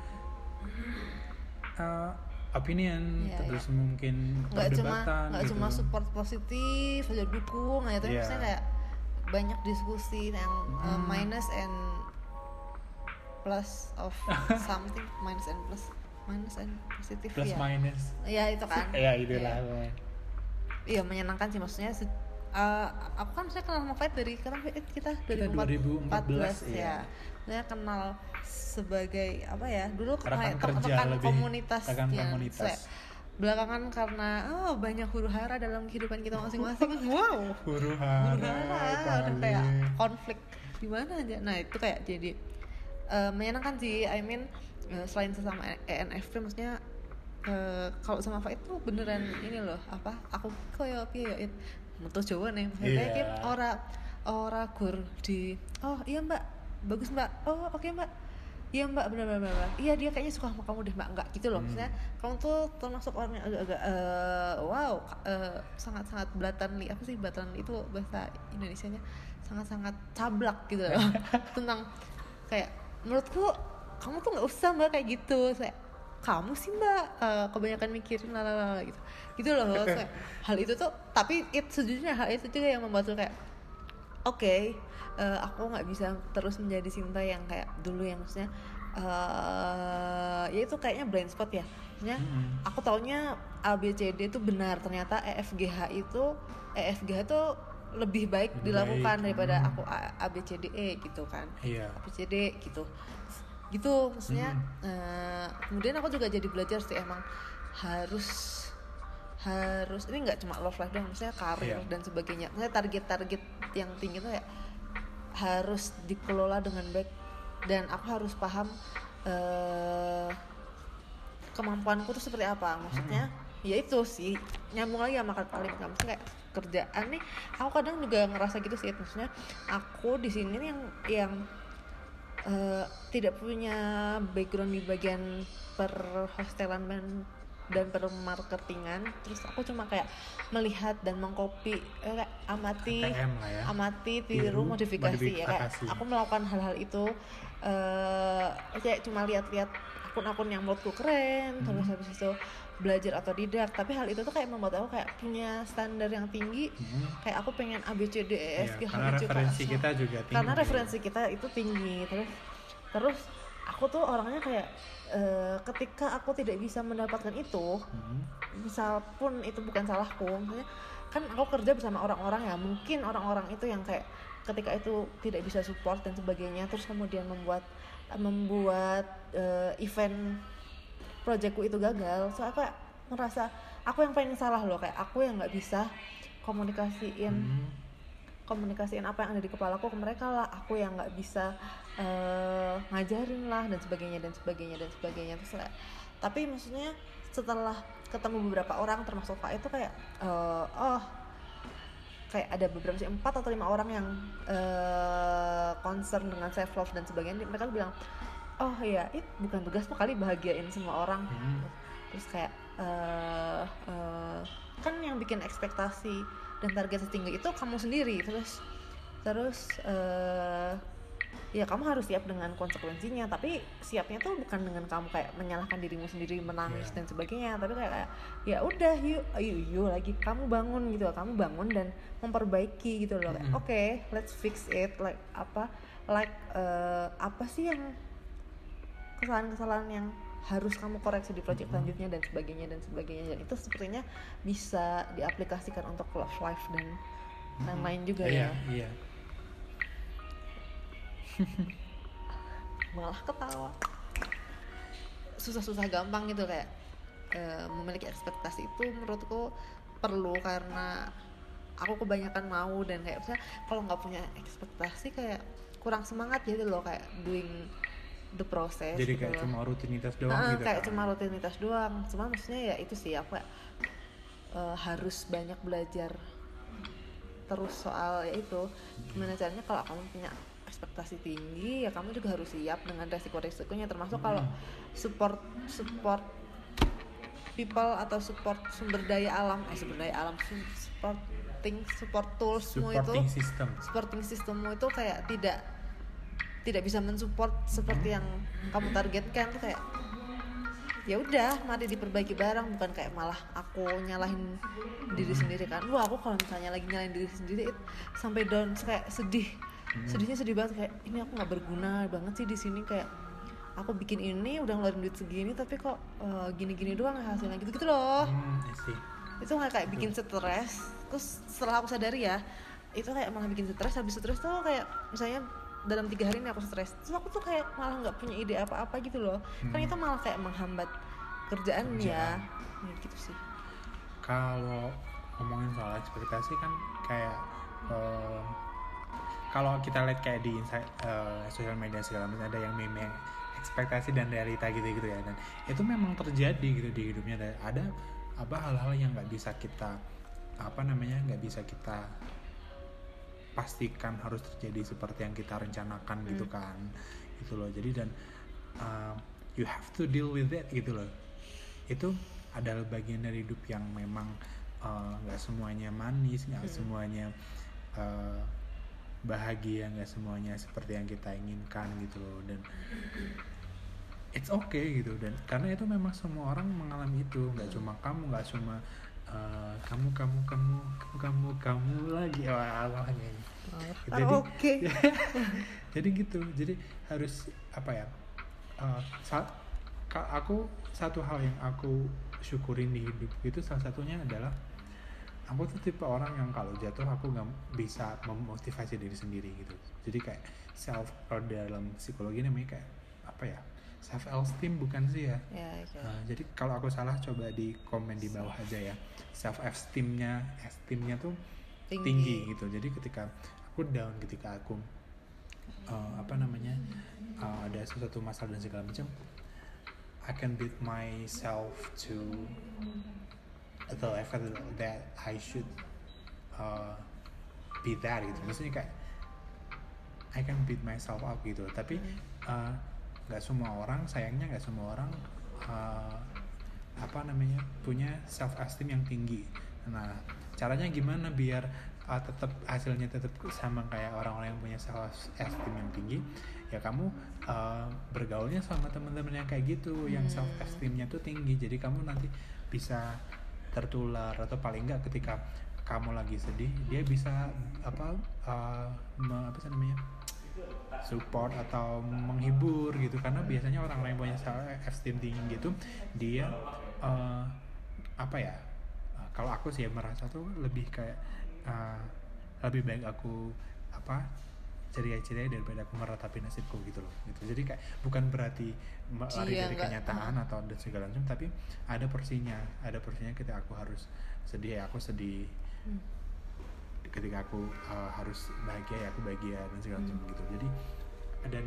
uh, opinion Iya, terus mungkin nggak cuma nggak gitu. cuma support positif aja dukung aja tapi Iya. maksudnya kayak banyak diskusi yang uh, Hmm. minus and plus of something minus and plus minus and positif plus ya minus Iya itu kan ya itulah Iya. pokoknya. iya menyenangkan sih maksudnya uh, aku kan saya kenal sama Fight dari kapan Fit? kita Kita 2014, 2014 iya. ya. Saya kenal sebagai apa ya dulu Rekan kerja lebih, komunitas rekan komunitas. saya- belakangan karena oh banyak huru hara dalam kehidupan kita masing-masing. Wow. Huru huru hara hara udah kayak konflik di mana aja. Nah itu kayak jadi eh, menyenangkan sih. I mean eh, selain sesama ENFP maksudnya eh, kalau sama Faiz tuh beneran ini loh apa aku koyo piye ya metu Jawa nih. Maksudnya Iya. kayak ora ora gur di oh iya mbak. Bagus mbak. Oh oke mbak. Iya mbak. Bener bener bener iya dia kayaknya suka sama kamu deh mbak. Enggak gitu loh. Hmm. maksudnya kamu tuh termasuk orang yang agak-agak eh, wow sangat sangat belatanli apa sih belatanli itu bahasa Indonesianya? Sangat sangat cablak gitu loh. Tentang kayak menurutku kamu tuh nggak usah mbak kayak gitu. Saya kamu sih mbak? Eh, kebanyakan mikirin lalala gitu. Gitu loh Saya, hal itu tuh tapi it sejujurnya hal itu juga yang membuat tuh kayak oke eh, aku nggak bisa terus menjadi Sinta yang kayak dulu yang maksudnya eh ya itu kayaknya blind spot ya. Maksudnya Mm-mm. aku taunya ABCD itu benar. Ternyata E EFGH itu EFGH itu lebih baik Lebih dilakukan baik, daripada hmm. aku A- ABCDE gitu kan. Iya. ABCD gitu gitu maksudnya eh, kemudian aku juga jadi belajar sih emang harus harus ini nggak cuma love life doang maksudnya karir Iya. dan sebagainya. Maksudnya target-target yang tinggi tuh ya harus dikelola dengan baik dan aku harus paham eh kemampuanku tuh seperti apa. Maksudnya ya itu sih nyambung lagi sama kalimat kamu maksudnya kayak kerjaan nih aku kadang juga ngerasa gitu sih. Maksudnya aku di sini yang yang eh, tidak punya background di bagian perhostelan dan dan permarketingan terus aku cuma kayak melihat dan mengcopy eh, kayak amati lah ya amati Tiru, tiru modifikasi, ya kayak modifikasi. aku melakukan hal-hal itu eh kayak cuma lihat-lihat akun-akun yang menurutku keren terus Hmm. habis itu belajar atau tidak. Tapi hal itu tuh kayak membuat aku kayak punya standar yang tinggi. Hmm. kayak aku pengen A B C D E Iya, F G H karena I J K L, kita juga tinggi. Karena referensi kita itu tinggi. Terus terus aku tuh orangnya kayak eh, ketika aku tidak bisa mendapatkan itu Hmm. misal pun itu bukan salahku maksudnya kan aku kerja bersama orang-orang ya. Mungkin orang-orang itu yang kayak ketika itu tidak bisa support dan sebagainya terus kemudian membuat membuat eh, event projectku itu gagal. So aku kayak merasa aku yang paling salah loh kayak aku yang nggak bisa komunikasiin Hmm. komunikasiin apa yang ada di kepalaku ke mereka lah. Aku yang nggak bisa eh, ngajarin lah dan sebagainya dan sebagainya dan sebagainya. Terus kayak- tapi maksudnya setelah ketemu beberapa orang termasuk Pak itu kayak eh, oh kayak ada beberapa sih empat atau lima orang yang eh, concern dengan self love dan sebagainya. Mereka bilang oh iya itu bukan tugasmu kali bahagiain semua orang Hmm. terus kayak eh eh, kan yang bikin ekspektasi dan target setinggi itu kamu sendiri terus terus eh ya kamu harus siap dengan konsekuensinya tapi siapnya tuh bukan dengan kamu kayak menyalahkan dirimu sendiri menangis Iya. dan sebagainya tapi kayak, kayak, ya udah yuk ayo yuk lagi kamu bangun gitu kamu bangun dan memperbaiki gitu loh kayak Mm-mm. oke let's fix it like apa like eh, apa sih yang kesalahan-kesalahan yang harus kamu koreksi di project Mm-mm. selanjutnya dan sebagainya dan sebagainya. Dan itu sepertinya bisa diaplikasikan untuk love life dan lain-lain juga iya, ya. iya. Malah ketawa. Susah-susah gampang gitu kayak eh, memiliki ekspektasi itu menurutku perlu karena aku kebanyakan mau dan kayak misalnya kalau nggak punya ekspektasi kayak kurang semangat gitu loh kayak doing the process jadi gitu kayak loh. cuma rutinitas doang Ah, gitu kayak kan. cuma rutinitas doang cuma maksudnya ya itu sih aku kayak, eh, harus banyak belajar terus soal ya itu gimana caranya kalau kamu punya ekspektasi tinggi ya kamu juga harus siap dengan resiko-resikonya termasuk kalau Hmm. support support people atau support sumber daya alam eh sumber daya alam su- supporting support toolsmu itu supporting system supporting sistemmu itu kayak tidak tidak bisa mensupport seperti yang kamu targetkan tuh kayak ya udah mari diperbaiki bareng bukan kayak malah aku nyalahin diri sendiri kan. Wah aku kalau misalnya lagi nyalahin diri sendiri it, sampai down kayak sedih. Sedihnya sedih banget kayak ini aku nggak berguna banget sih di sini kayak aku bikin ini udah ngeluarin duit segini tapi kok eh, gini-gini doang ya hasilnya gitu gitu loh. Hmm, itu kayak bikin stres. Terus setelah aku sadari ya itu kayak malah bikin stres habis stres tuh kayak misalnya dalam tiga hari ini aku stres. Terus aku tuh kayak malah nggak punya ide apa-apa gitu loh. Kan Hmm. itu malah kayak menghambat kerjaan. Ya gitu sih. Kalau ngomongin soal ekspektasi kan kayak em, kalau kita lihat kayak di insight eh, sosial media segala macam ada yang meme ekspektasi dan realita gitu gitu ya dan itu memang terjadi gitu di hidupnya. Ada apa hal-hal yang nggak bisa kita apa namanya nggak bisa kita pastikan harus terjadi seperti yang kita rencanakan gitu kan gitu loh. Jadi dan um, you have to deal with it gitu loh. Itu adalah bagian dari hidup yang memang uh, nggak semuanya manis nggak Hmm. semuanya uh, bahagia nggak semuanya seperti yang kita inginkan gitu loh. Dan it's okay gitu. Dan karena itu memang semua orang mengalami itu. Nggak cuma kamu nggak cuma uh, kamu kamu kamu kamu kamu kamu lagi. Wah Allah ini. Jadi- oke. Jadi gitu. Jadi harus apa ya uh, saat aku satu hal yang aku syukurin di hidup itu salah satunya adalah aku tuh tipe orang yang kalau jatuh aku nggak bisa memotivasi diri sendiri gitu. Jadi kayak self kalau dalam psikologi namanya kayak apa ya self esteem bukan sih ya ya, ya. Nah, jadi kalau aku salah coba di komen di bawah aja ya self esteemnya esteemnya tuh Tinggi. tinggi. gitu jadi ketika aku down ketika aku uh, apa namanya uh, ada sesuatu masalah dan segala macam I can beat myself to the level that I should uh, be that gitu maksudnya kayak I can beat myself up gitu tapi uh, nggak semua orang sayangnya nggak semua orang uh, apa namanya punya self esteem yang tinggi. Nah caranya gimana biar uh, tetap hasilnya tetap sama kayak orang-orang yang punya self esteem yang tinggi? Ya kamu uh, bergaulnya sama teman-teman yang kayak gitu yang Hmm. self esteemnya tuh tinggi. Jadi kamu nanti bisa tertular atau paling enggak ketika kamu lagi sedih dia bisa apa uh, me- apa sih namanya support atau menghibur gitu. Karena biasanya orang yang punya self esteem tinggi gitu dia uh, apa ya uh, kalau aku sih merasa tuh lebih kayak uh, lebih baik aku apa ceria-ceria daripada aku meratapi nasibku gitu loh gitu. Jadi kayak bukan berarti me- lari Iya, dari nggak- kenyataan atau dan segala macam tapi ada porsinya ada porsinya ketika aku harus sedih ya aku sedih. Hmm. Ketika aku uh, harus bahagia ya aku bahagia dan segala macam Hmm. gitu. Jadi dan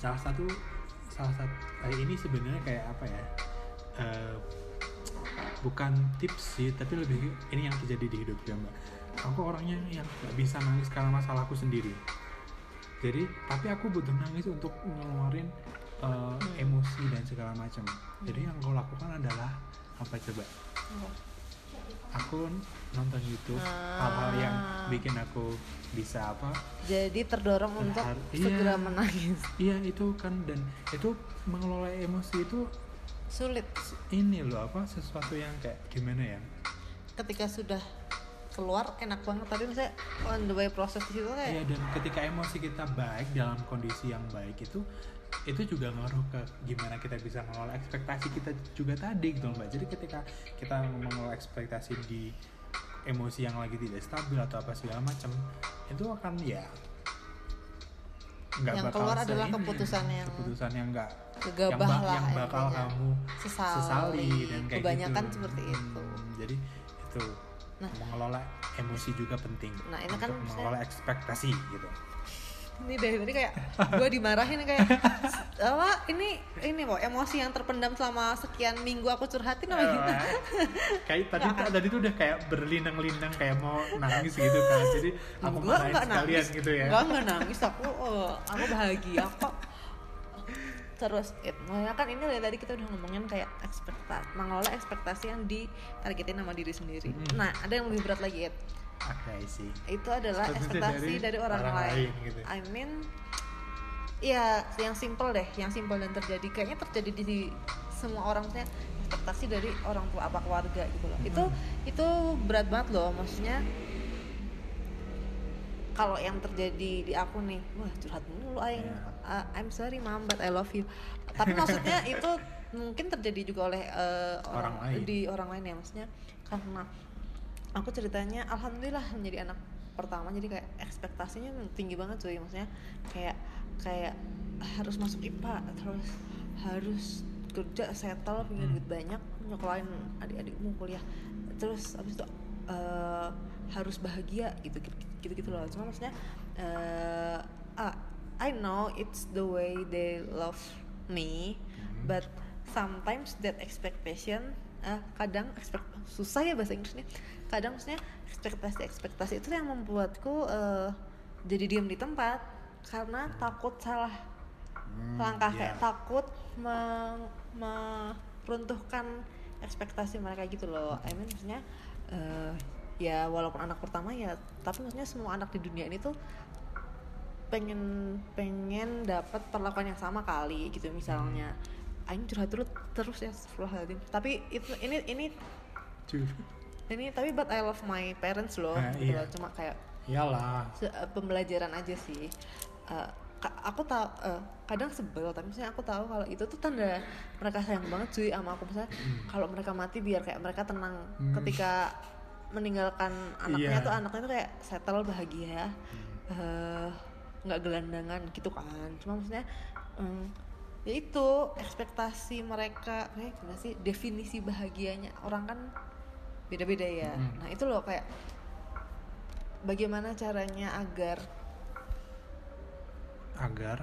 salah satu salah satu eh, ini sebenarnya kayak apa ya eh, bukan tips sih tapi lebih ini yang terjadi di hidup ya mbak. Aku orangnya yang nggak bisa nangis karena masalahku sendiri. Jadi tapi aku butuh nangis untuk ngeluarin Hmm. emosi dan segala macam. Jadi yang aku lakukan adalah apa coba aku nonton YouTube Ah. hal-hal yang bikin aku bisa apa? Jadi terdorong untuk Har- segera iya. menangis. Iya itu kan dan itu mengelola emosi itu sulit. ini loh apa sesuatu yang kayak gimana ya? Ketika sudah keluar enak banget. Tapi misalnya on the way proses di situ kayak Iya dan ketika emosi kita baik dalam kondisi yang baik itu itu juga ngaruh ke gimana kita bisa mengelola ekspektasi kita juga tadi gitu loh, mbak jadi ketika kita mengelola ekspektasi di emosi yang lagi tidak stabil atau apa segala macam itu akan ya nggak Yang bakal keluar adalah se- keputusan yang keputusan yang nggak gegabah yang, ba- lah yang bakal intinya. kamu Sesali. sesali dan kayak Kebanyakan gitu. seperti Hmm, itu. jadi itu Nah. mengelola emosi juga penting Nah, ini kan untuk saya- mengelola ekspektasi gitu ini dari tadi kayak gue dimarahin kayak apa? Ini ini kok emosi yang terpendam selama sekian minggu aku curhatin apa gitu kayak tadi tadi tuh udah kayak berlinang-linang kayak mau nangis gitu kan. Jadi aku Gua marahin nggak sekalian nangis. gitu ya. Enggak, enggak nangis aku eh, aku bahagia kok. Terus it, makanya kan ini dari tadi kita udah ngomongin kayak ekspektasi mengelola ekspektasi yang ditargetin sama diri sendiri. Mm-mm. nah ada yang lebih berat lagi it. Oke sih itu adalah Ekspektasi dari dari, orang, orang lain. lain, gitu. I mean ya yang simple deh yang simple dan terjadi kayaknya terjadi di semua orang maksudnya ekspektasi dari orang tua apa keluarga gitu loh itu itu berat banget loh maksudnya kalau yang terjadi di aku nih wah curhat mulu aing Ya. Uh, I'm sorry mom but I love you tapi maksudnya itu mungkin terjadi juga oleh uh, Orang lain. di orang lain ya maksudnya karena aku ceritanya alhamdulillah menjadi anak pertama jadi kayak ekspektasinya tinggi banget cuy maksudnya kayak kayak harus masuk IPA terus harus kerja settle punya Hmm. duit banyak nyekolahin adik-adikmu kuliah terus abis itu eh, harus bahagia gitu gitu gitu loh cuma maksudnya ah, I know it's the way they love me Hmm. but sometimes that expectation eh, kadang expect susah ya bahasa Inggrisnya kadang maksudnya ekspektasi ekspektasi itu yang membuatku eh, jadi diam di tempat karena takut salah Hmm, langkah iya. kayak takut meruntuhkan ekspektasi mereka gitu loh. I mean maksudnya eh, ya walaupun anak pertama ya tapi maksudnya semua anak di dunia ini tuh pengen pengen dapat perlakuan yang sama kali gitu misalnya Aing curhat terus terus ya astagfirullahaladzim tapi itu ini ini. Ini tapi but I love my parents loh gitu iya. loh. cuma kayak iyalah. eh, pembelajaran aja sih. Eh, ka- aku tahu eh, kadang sebel tapi misalnya aku tahu kalau itu tuh tanda mereka sayang banget cuy sama aku. Misalnya kalau mereka mati biar kayak mereka tenang. Hmm. ketika meninggalkan anaknya Iya. tuh anaknya tuh kayak settle bahagia. Eh, nggak gelandangan gitu kan. Cuma maksudnya em, ya itu ekspektasi mereka. Kayak gimana sih? Definisi bahagianya. Orang kan beda-beda ya Mm. nah itu loh kayak bagaimana caranya agar agar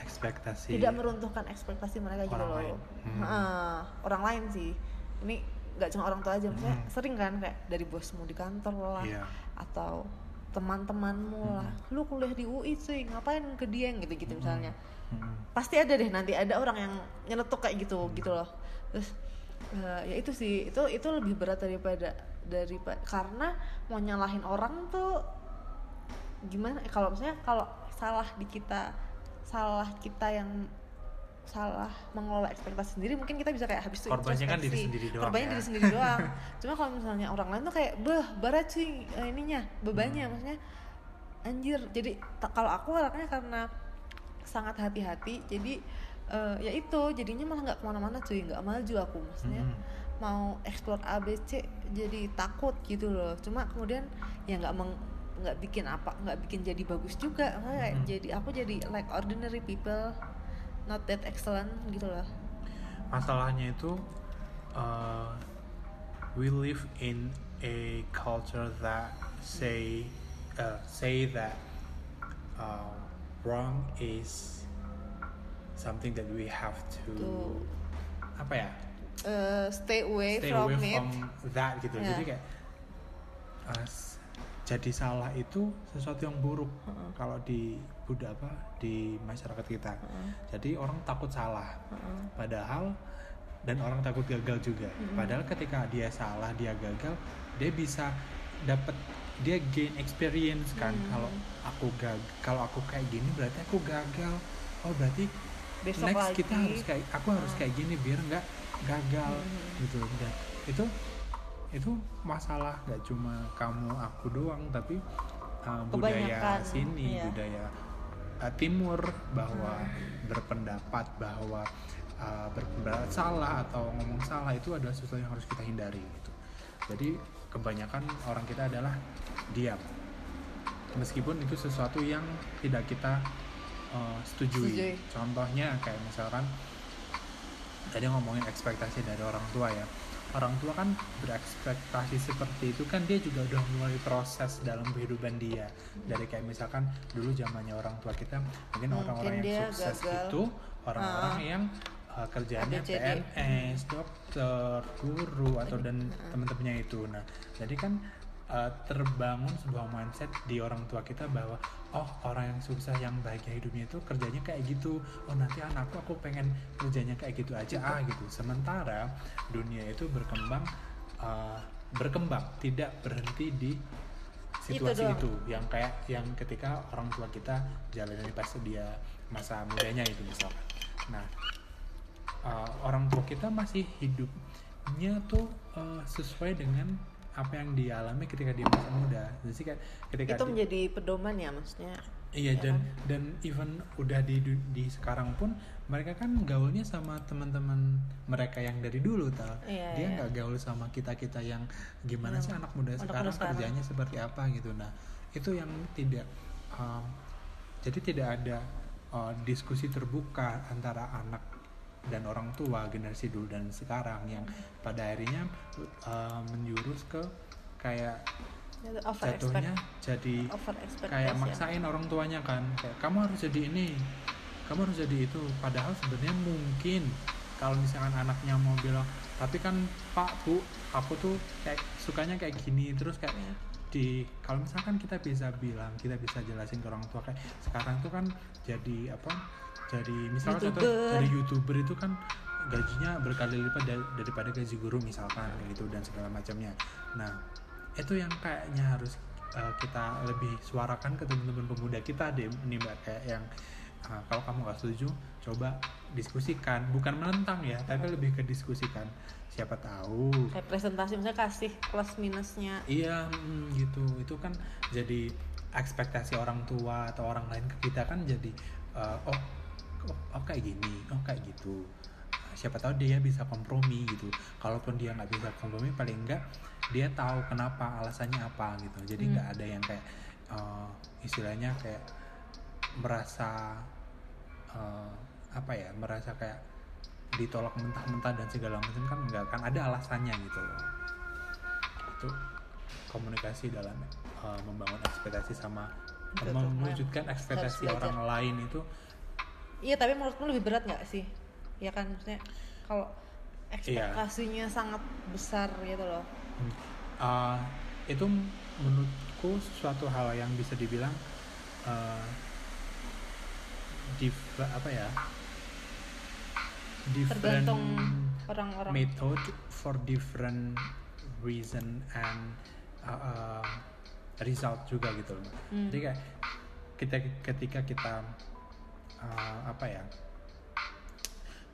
ekspektasi tidak meruntuhkan ekspektasi mereka gitu Orang loh lain. Hmm. Heeh, orang lain sih ini nggak cuma orang tua aja maksudnya Hmm. sering kan kayak dari bosmu di kantor lah Iya. atau teman-temanmu lah Hmm. lu kuliah di UI sih ngapain ke Dieng gitu gitu misalnya Hmm. pasti ada deh nanti ada orang yang nyeletuk kayak gitu gitu loh terus eh, ya itu sih itu itu lebih berat daripada daripada karena mau nyalahin orang tuh gimana? Kalau misalnya kalau salah di kita salah kita yang salah mengelola ekspektasi sendiri mungkin kita bisa kayak habis itu Korbannya kan diri sendiri doang korbannya ya. diri sendiri doang. Cuma kalau misalnya orang lain tuh kayak beh berat sih eh, ininya bebannya. Hmm. maksudnya anjir. Jadi kalau aku orangnya karena sangat hati-hati jadi eh, ya itu jadinya malah nggak ke mana-mana cuy nggak maju aku maksudnya Hmm. mau explore ABC jadi takut gitu loh cuma kemudian ya nggak meng nggak bikin apa nggak bikin jadi bagus juga kayak Hmm. jadi aku jadi like ordinary people not that excellent gitu loh masalahnya itu uh, we live in a culture that say uh, say that uh, wrong is something that we have to Tuh. apa ya Eh, stay away stay from away it from that gitu Ya. jadi kayak uh, jadi salah itu sesuatu yang buruk Heeh. kalau di Buddha apa di masyarakat kita Heeh. jadi orang takut salah Heeh. padahal dan orang takut gagal juga Mm-mm. padahal ketika dia salah dia gagal dia bisa dapat dia gain experience kan Hmm. kalau aku gagal kalau aku kayak gini berarti aku gagal oh berarti besok next lagi kita harus kayak aku harus Ah. kayak gini biar nggak gagal Hmm. gitu dan itu itu masalah nggak cuma kamu aku doang tapi uh, budaya sini iya. budaya uh, timur bahwa berpendapat bahwa uh, berpendapat salah atau ngomong salah itu adalah sesuatu yang harus kita hindari gitu jadi kebanyakan orang kita adalah diam meskipun itu sesuatu yang tidak kita uh, setujui. Setujui. contohnya kayak misalkan tadi ngomongin ekspektasi dari orang tua ya orang tua kan berekspektasi seperti itu kan dia juga udah mulai proses dalam kehidupan dia dari kayak misalkan dulu zamannya orang tua kita mungkin orang-orang yang sukses gagal. itu orang-orang Ah. yang uh, kerjaannya. PNS, dokter, guru atau dan teman-temannya itu. Nah, jadi kan uh, terbangun sebuah mindset di orang tua kita bahwa oh orang yang sukses yang bahagia hidupnya itu kerjanya kayak gitu. Oh nanti anakku aku pengen kerjanya kayak gitu aja ah gitu. Sementara dunia itu berkembang uh, berkembang tidak berhenti di situasi doang. itu, yang kayak yang ketika orang tua kita jalani pas dia masa mudanya itu misalkan. Nah, uh, orang tua kita masih hidupnya tuh uh, sesuai dengan apa yang dialami ketika dia masih muda jadi kayak ketika itu dia- menjadi pedoman ya maksudnya Iya Ya dan kan? dan even udah di di sekarang pun mereka kan gaulnya sama teman-teman mereka yang dari dulu tau. Iya, Dia iya. nggak gaul sama kita kita yang gimana Yang sih anak muda anak sekarang muda sekarang. kerjanya seperti apa gitu. Nah itu yang tidak um, jadi tidak ada uh, diskusi terbuka antara anak dan orang tua generasi dulu dan sekarang yang pada akhirnya uh, menjurus ke kayak over jatuhnya jadi over kayak maksain orang tuanya kan kayak kamu harus jadi ini kamu harus jadi itu. Padahal sebenarnya mungkin kalau misalkan anaknya mau bilang tapi kan pak bu aku tuh kayak sukanya kayak gini terus kayak Iya. di kalau misalkan kita bisa bilang kita bisa jelasin ke orang tua kayak sekarang tuh kan jadi apa jadi misalkan contoh YouTuber. dari youtuber itu kan gajinya berkali lipat da- daripada gaji guru misalkan gitu dan segala macamnya. Nah itu yang kayaknya harus uh, kita lebih suarakan ke teman-teman pemuda kita deh nih mbak kayak yang uh, kalau kamu nggak setuju coba diskusikan. Bukan menentang ya tapi lebih ke diskusikan. Siapa tahu. Kayak presentasi misalnya kasih plus minusnya. Iya, mm, gitu. Itu kan jadi ekspektasi orang tua atau orang lain ke kita kan jadi uh, oh, oh, oh kayak gini, oh kayak gitu. Siapa tahu dia bisa kompromi gitu. Kalaupun dia nggak bisa kompromi, paling enggak dia tahu kenapa alasannya apa gitu. Jadi Hmm. nggak ada yang kayak uh, istilahnya kayak merasa uh, apa ya, merasa kayak ditolak mentah-mentah dan segala macam kan enggak kan ada alasannya gitu loh itu komunikasi dalam uh, membangun ekspektasi sama Betul, mewujudkan ekspektasi orang lain itu iya tapi menurutmu lebih berat nggak sih ya kan maksudnya kalau Iya. ekspektasinya sangat besar gitu loh uh, itu menurutku suatu hal yang bisa dibilang uh, dif- apa ya different tergantung orang-orang method for different reason and uh, uh, result juga gitu loh. Hmm. Jadi kayak kita ketika kita uh, apa ya?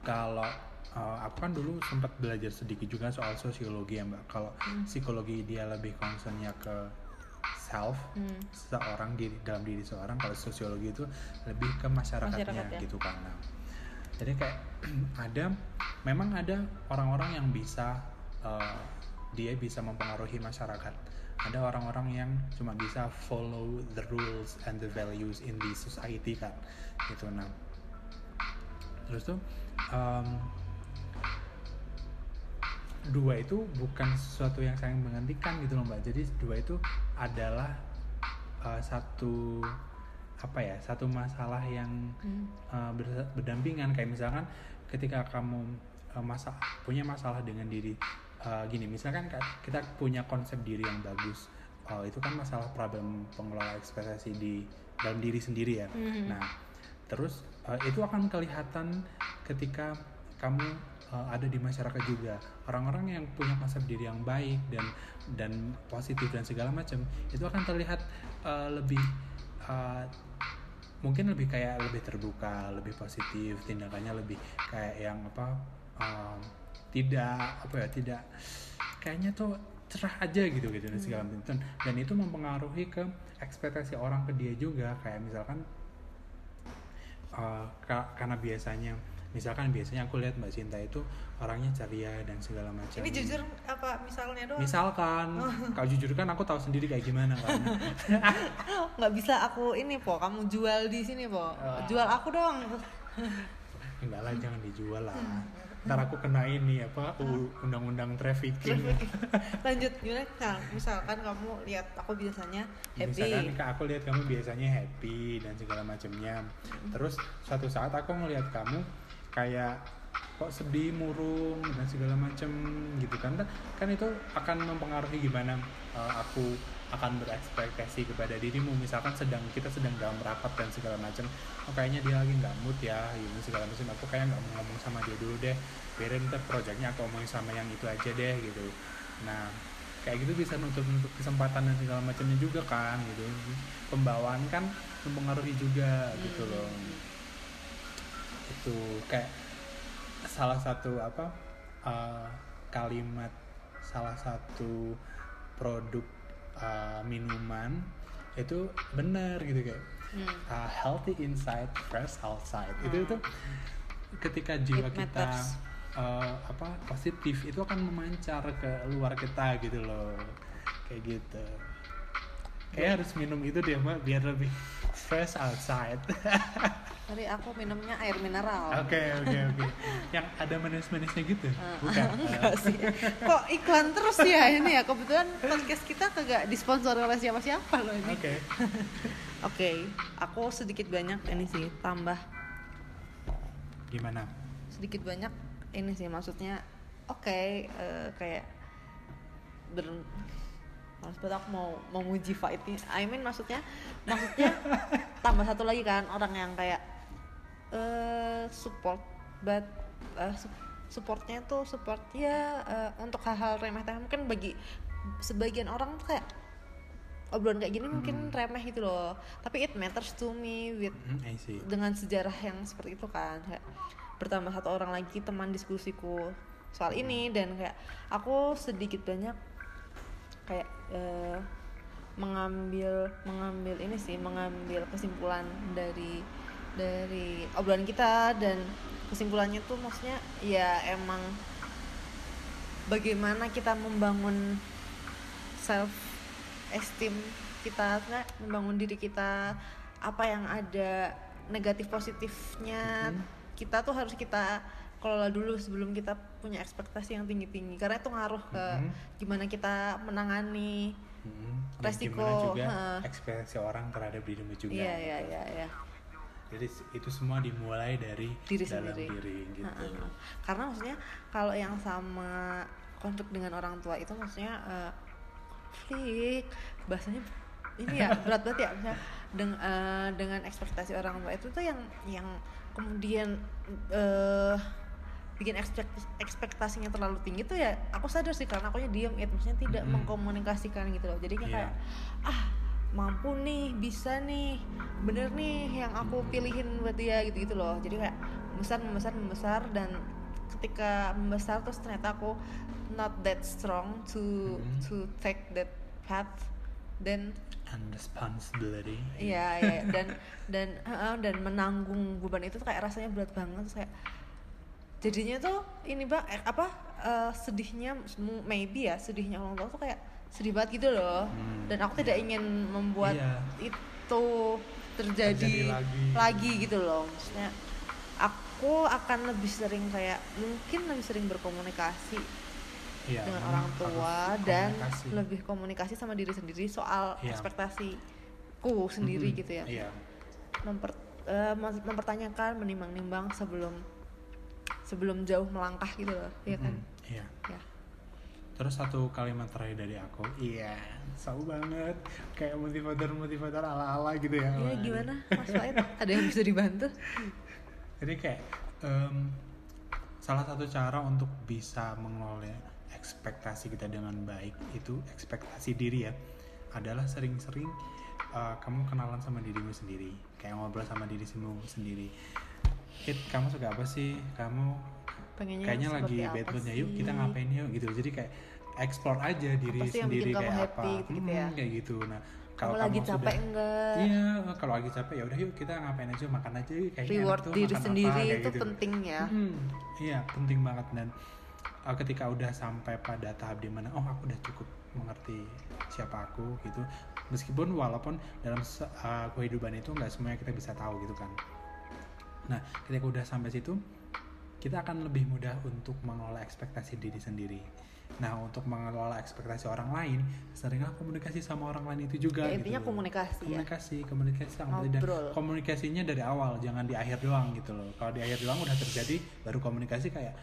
Kalau uh, aku kan dulu sempat belajar sedikit juga soal sosiologi ya mbak. Kalau Hmm. psikologi dia lebih concernnya ke self Hmm. seseorang diri dalam diri seorang. Kalau sosiologi itu lebih ke masyarakatnya Masyarakat ya. gitu kan. Nah, jadi kayak ada memang ada orang-orang yang bisa uh, dia bisa mempengaruhi masyarakat. Ada orang-orang yang cuma bisa follow the rules and the values in the society kan gitu nah. Terus tuh um, dua itu bukan sesuatu yang saling menghentikan gitu loh mbak. Jadi dua itu adalah uh, satu apa ya satu masalah yang Hmm. uh, ber- berdampingan. Kayak misalkan ketika kamu uh, masa punya masalah dengan diri uh, gini misalkan ka- kita punya konsep diri yang bagus uh, itu kan masalah problem pengelola ekspektasi di dalam diri sendiri ya Mhm. nah terus uh, itu akan kelihatan ketika kamu uh, ada di masyarakat juga orang-orang yang punya konsep diri yang baik dan dan positif dan segala macam itu akan terlihat uh, lebih uh, mungkin lebih kayak lebih terbuka lebih positif tindakannya lebih kayak yang apa um, tidak apa ya tidak kayaknya tuh cerah aja gitu gitu dan segala macam. Dan, itu mempengaruhi ke ekspektasi orang ke dia juga. Kayak misalkan uh, ka- karena biasanya misalkan biasanya aku lihat Mbak Cinta itu orangnya ceria dan segala macam. ini jujur apa misalnya doang? Misalkan, kalau jujur kan aku tahu sendiri kayak gimana kan. nggak bisa aku ini po. Kamu jual di sini po. Ah. jual aku dong. Enggak lah, jangan dijual lah. Ntar aku kena ini apa undang-undang trafficking. lanjut gimana nah, misalkan kamu lihat aku biasanya happy Misalkan aku lihat kamu biasanya happy dan segala macamnya. Terus suatu saat aku ngelihat kamu kayak kok sedih, murung dan segala macam gitu kan. Kan itu akan mempengaruhi gimana uh, aku akan berekspektasi kepada dirimu. Misalkan sedang kita sedang dalam rapat dan segala macam oh kayaknya dia lagi nggak mood ya gitu segala macam. Aku kayak nggak mau ngomong sama dia dulu deh biarin ntar projectnya aku omongin sama yang itu aja deh gitu. Nah kayak gitu bisa nutup nutup kesempatan dan segala macamnya juga kan gitu. Pembawaan kan mempengaruhi juga gitu loh. Itu kayak salah satu apa uh, kalimat salah satu produk uh, minuman itu benar gitu kayak Hmm. uh, healthy inside, fresh outside. Itu itu ketika jiwa It kita matters. uh, apa positif itu akan memancar ke luar kita gitu loh. Kayak gitu. Kayak harus minum itu dia mbak biar lebih fresh outside. Tadi aku minumnya air mineral. Oke oke oke. Yang ada manis-manisnya gitu. Ah, Bukan. Enggak sih. Kok iklan terus ya ini ya? Kebetulan podcast kita kagak disponsori oleh siapa-siapa loh ini. Oke. Oke, aku sedikit banyak ini sih tambah Gimana? sedikit banyak ini sih maksudnya oke eh, kayak ber Males banget aku mau mau muji fight ini. I mean maksudnya maksudnya tambah satu lagi kan orang yang kayak eh support but su- supportnya tuh support ya eh, untuk hal-hal remeh-temeh. Mungkin bagi sebagian orang tuh kayak obrolan kayak gini mungkin remeh gitu loh. Tapi it matters to me with Hmm, dengan sejarah yang seperti itu kan. Kayak bertambah satu orang lagi teman diskusiku soal ini dan kayak aku sedikit banyak kayak eh, mengambil mengambil ini sih mengambil kesimpulan dari dari obrolan kita dan kesimpulannya tuh maksudnya ya emang bagaimana kita membangun self esteem kita membangun diri kita apa yang ada negatif positifnya kita tuh harus kita kelola dulu sebelum kita punya ekspektasi yang tinggi tinggi karena itu ngaruh ke Mhm. gimana kita menangani Hmm, dan Resiko, gimana juga ha. ekspektasi orang terhadap dirimu juga. iya iya iya iya Jadi itu semua dimulai dari Diri dalam sendiri. diri gitu. Ha-ha. karena maksudnya kalau yang sama konflik dengan orang tua itu maksudnya konflik bahasanya ini ya berat banget ya misalnya deng- eh, dengan ekspektasi orang tua itu tuh yang yang kemudian eh bikin ekspekt- ekspektasinya terlalu tinggi tuh ya aku sadar sih karena aku diem ya maksudnya tidak Mm-mm. mengkomunikasikan gitu loh jadi Iya. kayak ah mampu nih bisa nih bener nih yang aku pilihin buat dia gitu gitu loh jadi kayak membesar membesar membesar dan ketika membesar terus ternyata aku not that strong to Mhm. to take that path then And responsibility. Iya, iya dan dan heeh, dan menanggung beban itu tuh kayak rasanya berat banget terus kayak jadinya tuh ini bang eh, apa eh, sedihnya maybe ya sedihnya orang tua tuh kayak sedih banget gitu loh Hmm, dan aku tidak ingin membuat Iya. itu terjadi, Terjadi lagi. lagi gitu loh maksudnya aku akan lebih sering kayak mungkin lebih sering berkomunikasi Iya, dengan orang tua dan komunikasi. lebih komunikasi sama diri sendiri soal Iya. ekspektasiku sendiri Mhm, gitu ya Iya. memper, mem- mempertanyakan menimbang-nimbang sebelum sebelum jauh melangkah gitu loh ya kan Mhm, Iya. ya Terus satu kalimat terakhir dari aku. Iya, tahu banget. Kayak motivator-motivator ala-ala gitu ya. ya Wah. gimana mas Wahid ada yang bisa dibantu Jadi kayak em, salah satu cara untuk bisa mengelola ekspektasi kita dengan baik itu ekspektasi diri ya adalah sering-sering eh, kamu kenalan sama dirimu sendiri kayak ngobrol sama dirimu sendiri Hit kamu suka apa sih? Kamu pengennya kayaknya lagi apa bad moodnya yuk kita ngapain yuk? Gitu. Jadi kayak explore aja diri Apa sih yang sendiri kayak happy apa. gitu ya? Hmm, kayak gitu. Nah kamu lagi sudah- capek enggak Iya, kalau lagi capek ya udah yuk kita ngapain aja makan aja yuk kayaknya reward tuh diri apa, sendiri kayak itu gitu. penting ya. Hmm, iya penting banget. Dan uh, ketika udah sampai pada tahap di mana oh aku udah cukup mengerti siapa aku gitu. Meskipun walaupun dalam uh, kehidupan itu nggak semuanya kita bisa tahu gitu kan nah ketika udah sampai situ kita akan lebih mudah untuk mengelola ekspektasi diri sendiri. Nah untuk mengelola ekspektasi orang lain seringlah komunikasi sama orang lain itu juga Ya, gitu. intinya loh. komunikasi ya. Komunikasi komunikasi. Dan komunikasinya dari awal jangan di akhir doang gitu loh. Kalau di akhir doang udah terjadi baru komunikasi kayak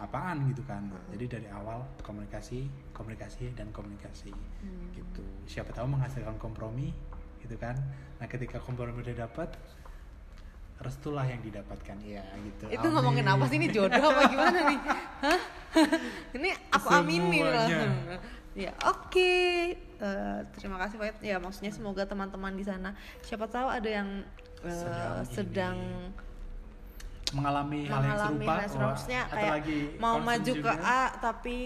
apaan? gitu kan. Jadi dari awal komunikasi komunikasi dan komunikasi. Hmm. gitu. Siapa tahu menghasilkan kompromi gitu kan. Nah ketika kompromi udah dapat restulah yang didapatkan. Ya gitu. Itu ngomongin apa sih? Ini jodoh apa gimana nih? Hah? ini aku aminin langsung ya oke. Eh, terima kasih Wahid ya maksudnya semoga teman-teman di sana siapa tahu ada yang eh, Sedang sedang, mengalami, hal yang mengalami serupa, hal yang serupa. wah, maksudnya atau kayak lagi mau maju ke. A tapi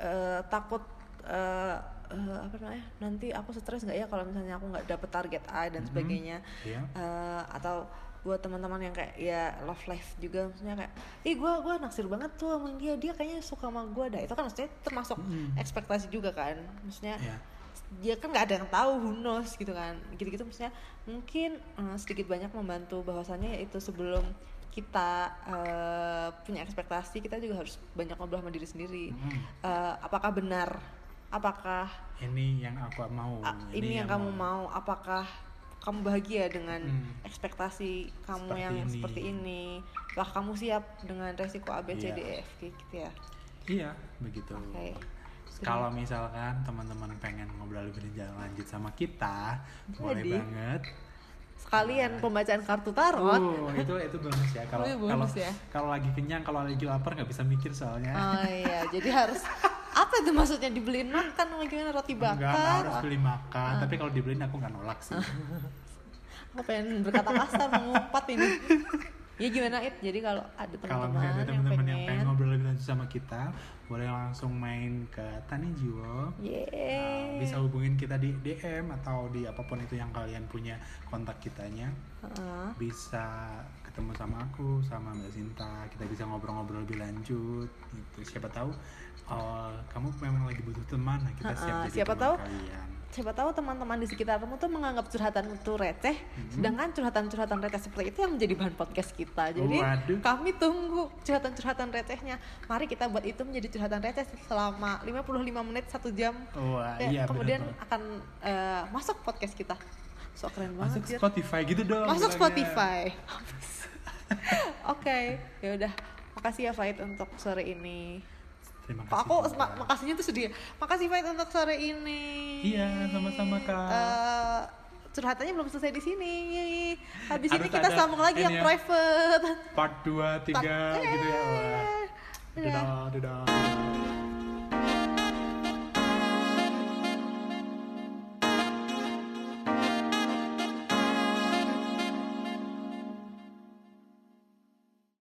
eh, takut eh, eh, apa namanya? Nanti aku stres nggak ya kalau misalnya aku nggak dapet target A dan Mhm. sebagainya. Iya. Eh, atau buat teman-teman yang kayak ya love life juga maksudnya kayak ih gue gua naksir banget tuh sama dia dia kayaknya suka sama gue dah itu kan maksudnya termasuk Mhm. ekspektasi juga kan maksudnya Iya. dia kan nggak ada yang tahu who knows gitu kan gitu-gitu maksudnya mungkin eh, sedikit banyak membantu bahwasannya yaitu sebelum kita eh, punya ekspektasi kita juga harus banyak ngobrol sama diri sendiri Mhm. Eh, apakah benar apakah Ini yang aku mau. ah, ini, yang, kamu mau apakah kamu bahagia dengan Hmm. ekspektasi kamu Seperti yang ini. seperti ini apakah kamu siap dengan resiko A B C Iya. D E F G gitu ya Iya, begitu. Oke. Kalau misalkan teman-teman pengen ngobrol lebih lanjut sama kita, boleh Jadi. banget. sekalian pembacaan kartu tarot Oh, itu itu bonus ya. Kalau kalau ya. kalau lagi kenyang, kalau lagi lapar nggak bisa mikir soalnya. Oh iya, jadi harus apa itu maksudnya dibeliin makan sama gimana roti bakar? Enggak, nggak harus beli Ah. makan. Tapi kalau dibeliin aku nggak nolak sih. Aku pengen berkata kasar mengumpat ini. Ya gimana it? Jadi kalau ada teman-teman yang teman-teman pengen, yang pengen ngobrol lebih lanjut sama kita, boleh langsung main ke Tani Jiwo. Nah, Yeay. bisa hubungin kita di DM atau di apa pun itu yang kalian punya kontak kitanya. Heeh. Bisa ketemu sama aku, sama Mbak Sinta. Kita bisa ngobrol-ngobrol lebih lanjut. Gitu. Siapa tahu eh, kamu memang lagi butuh teman, nah kita siap jadi siapa tahu kalian. Siapa tahu teman-teman di sekitarmu tuh menganggap curhatan itu receh, Hmm. sedangkan curhatan-curhatan receh seperti itu yang menjadi bahan podcast kita. Jadi Waduh. kami tunggu curhatan-curhatan recehnya. Mari kita buat itu menjadi curhatan receh selama 55 menit satu jam. Wah, Ya, iya kemudian bener banget. akan eh, masuk podcast kita. So keren Masuk banget. Jir. Spotify gitu dong. Masuk bilangnya. Spotify. Oke, ya udah. Makasih ya Faid untuk sore ini. Terima Kok kasih. aku juga. ma- makasihnya tuh sedih. Makasih Faid untuk sore ini. Iya, sama-sama, Kak. Eh, curhatannya belum selesai di sini. Habis ini Harus kita ada sambung lagi ini yang ya. private. Part 2, 3 gitu ya. Eh. Dadah, dadah.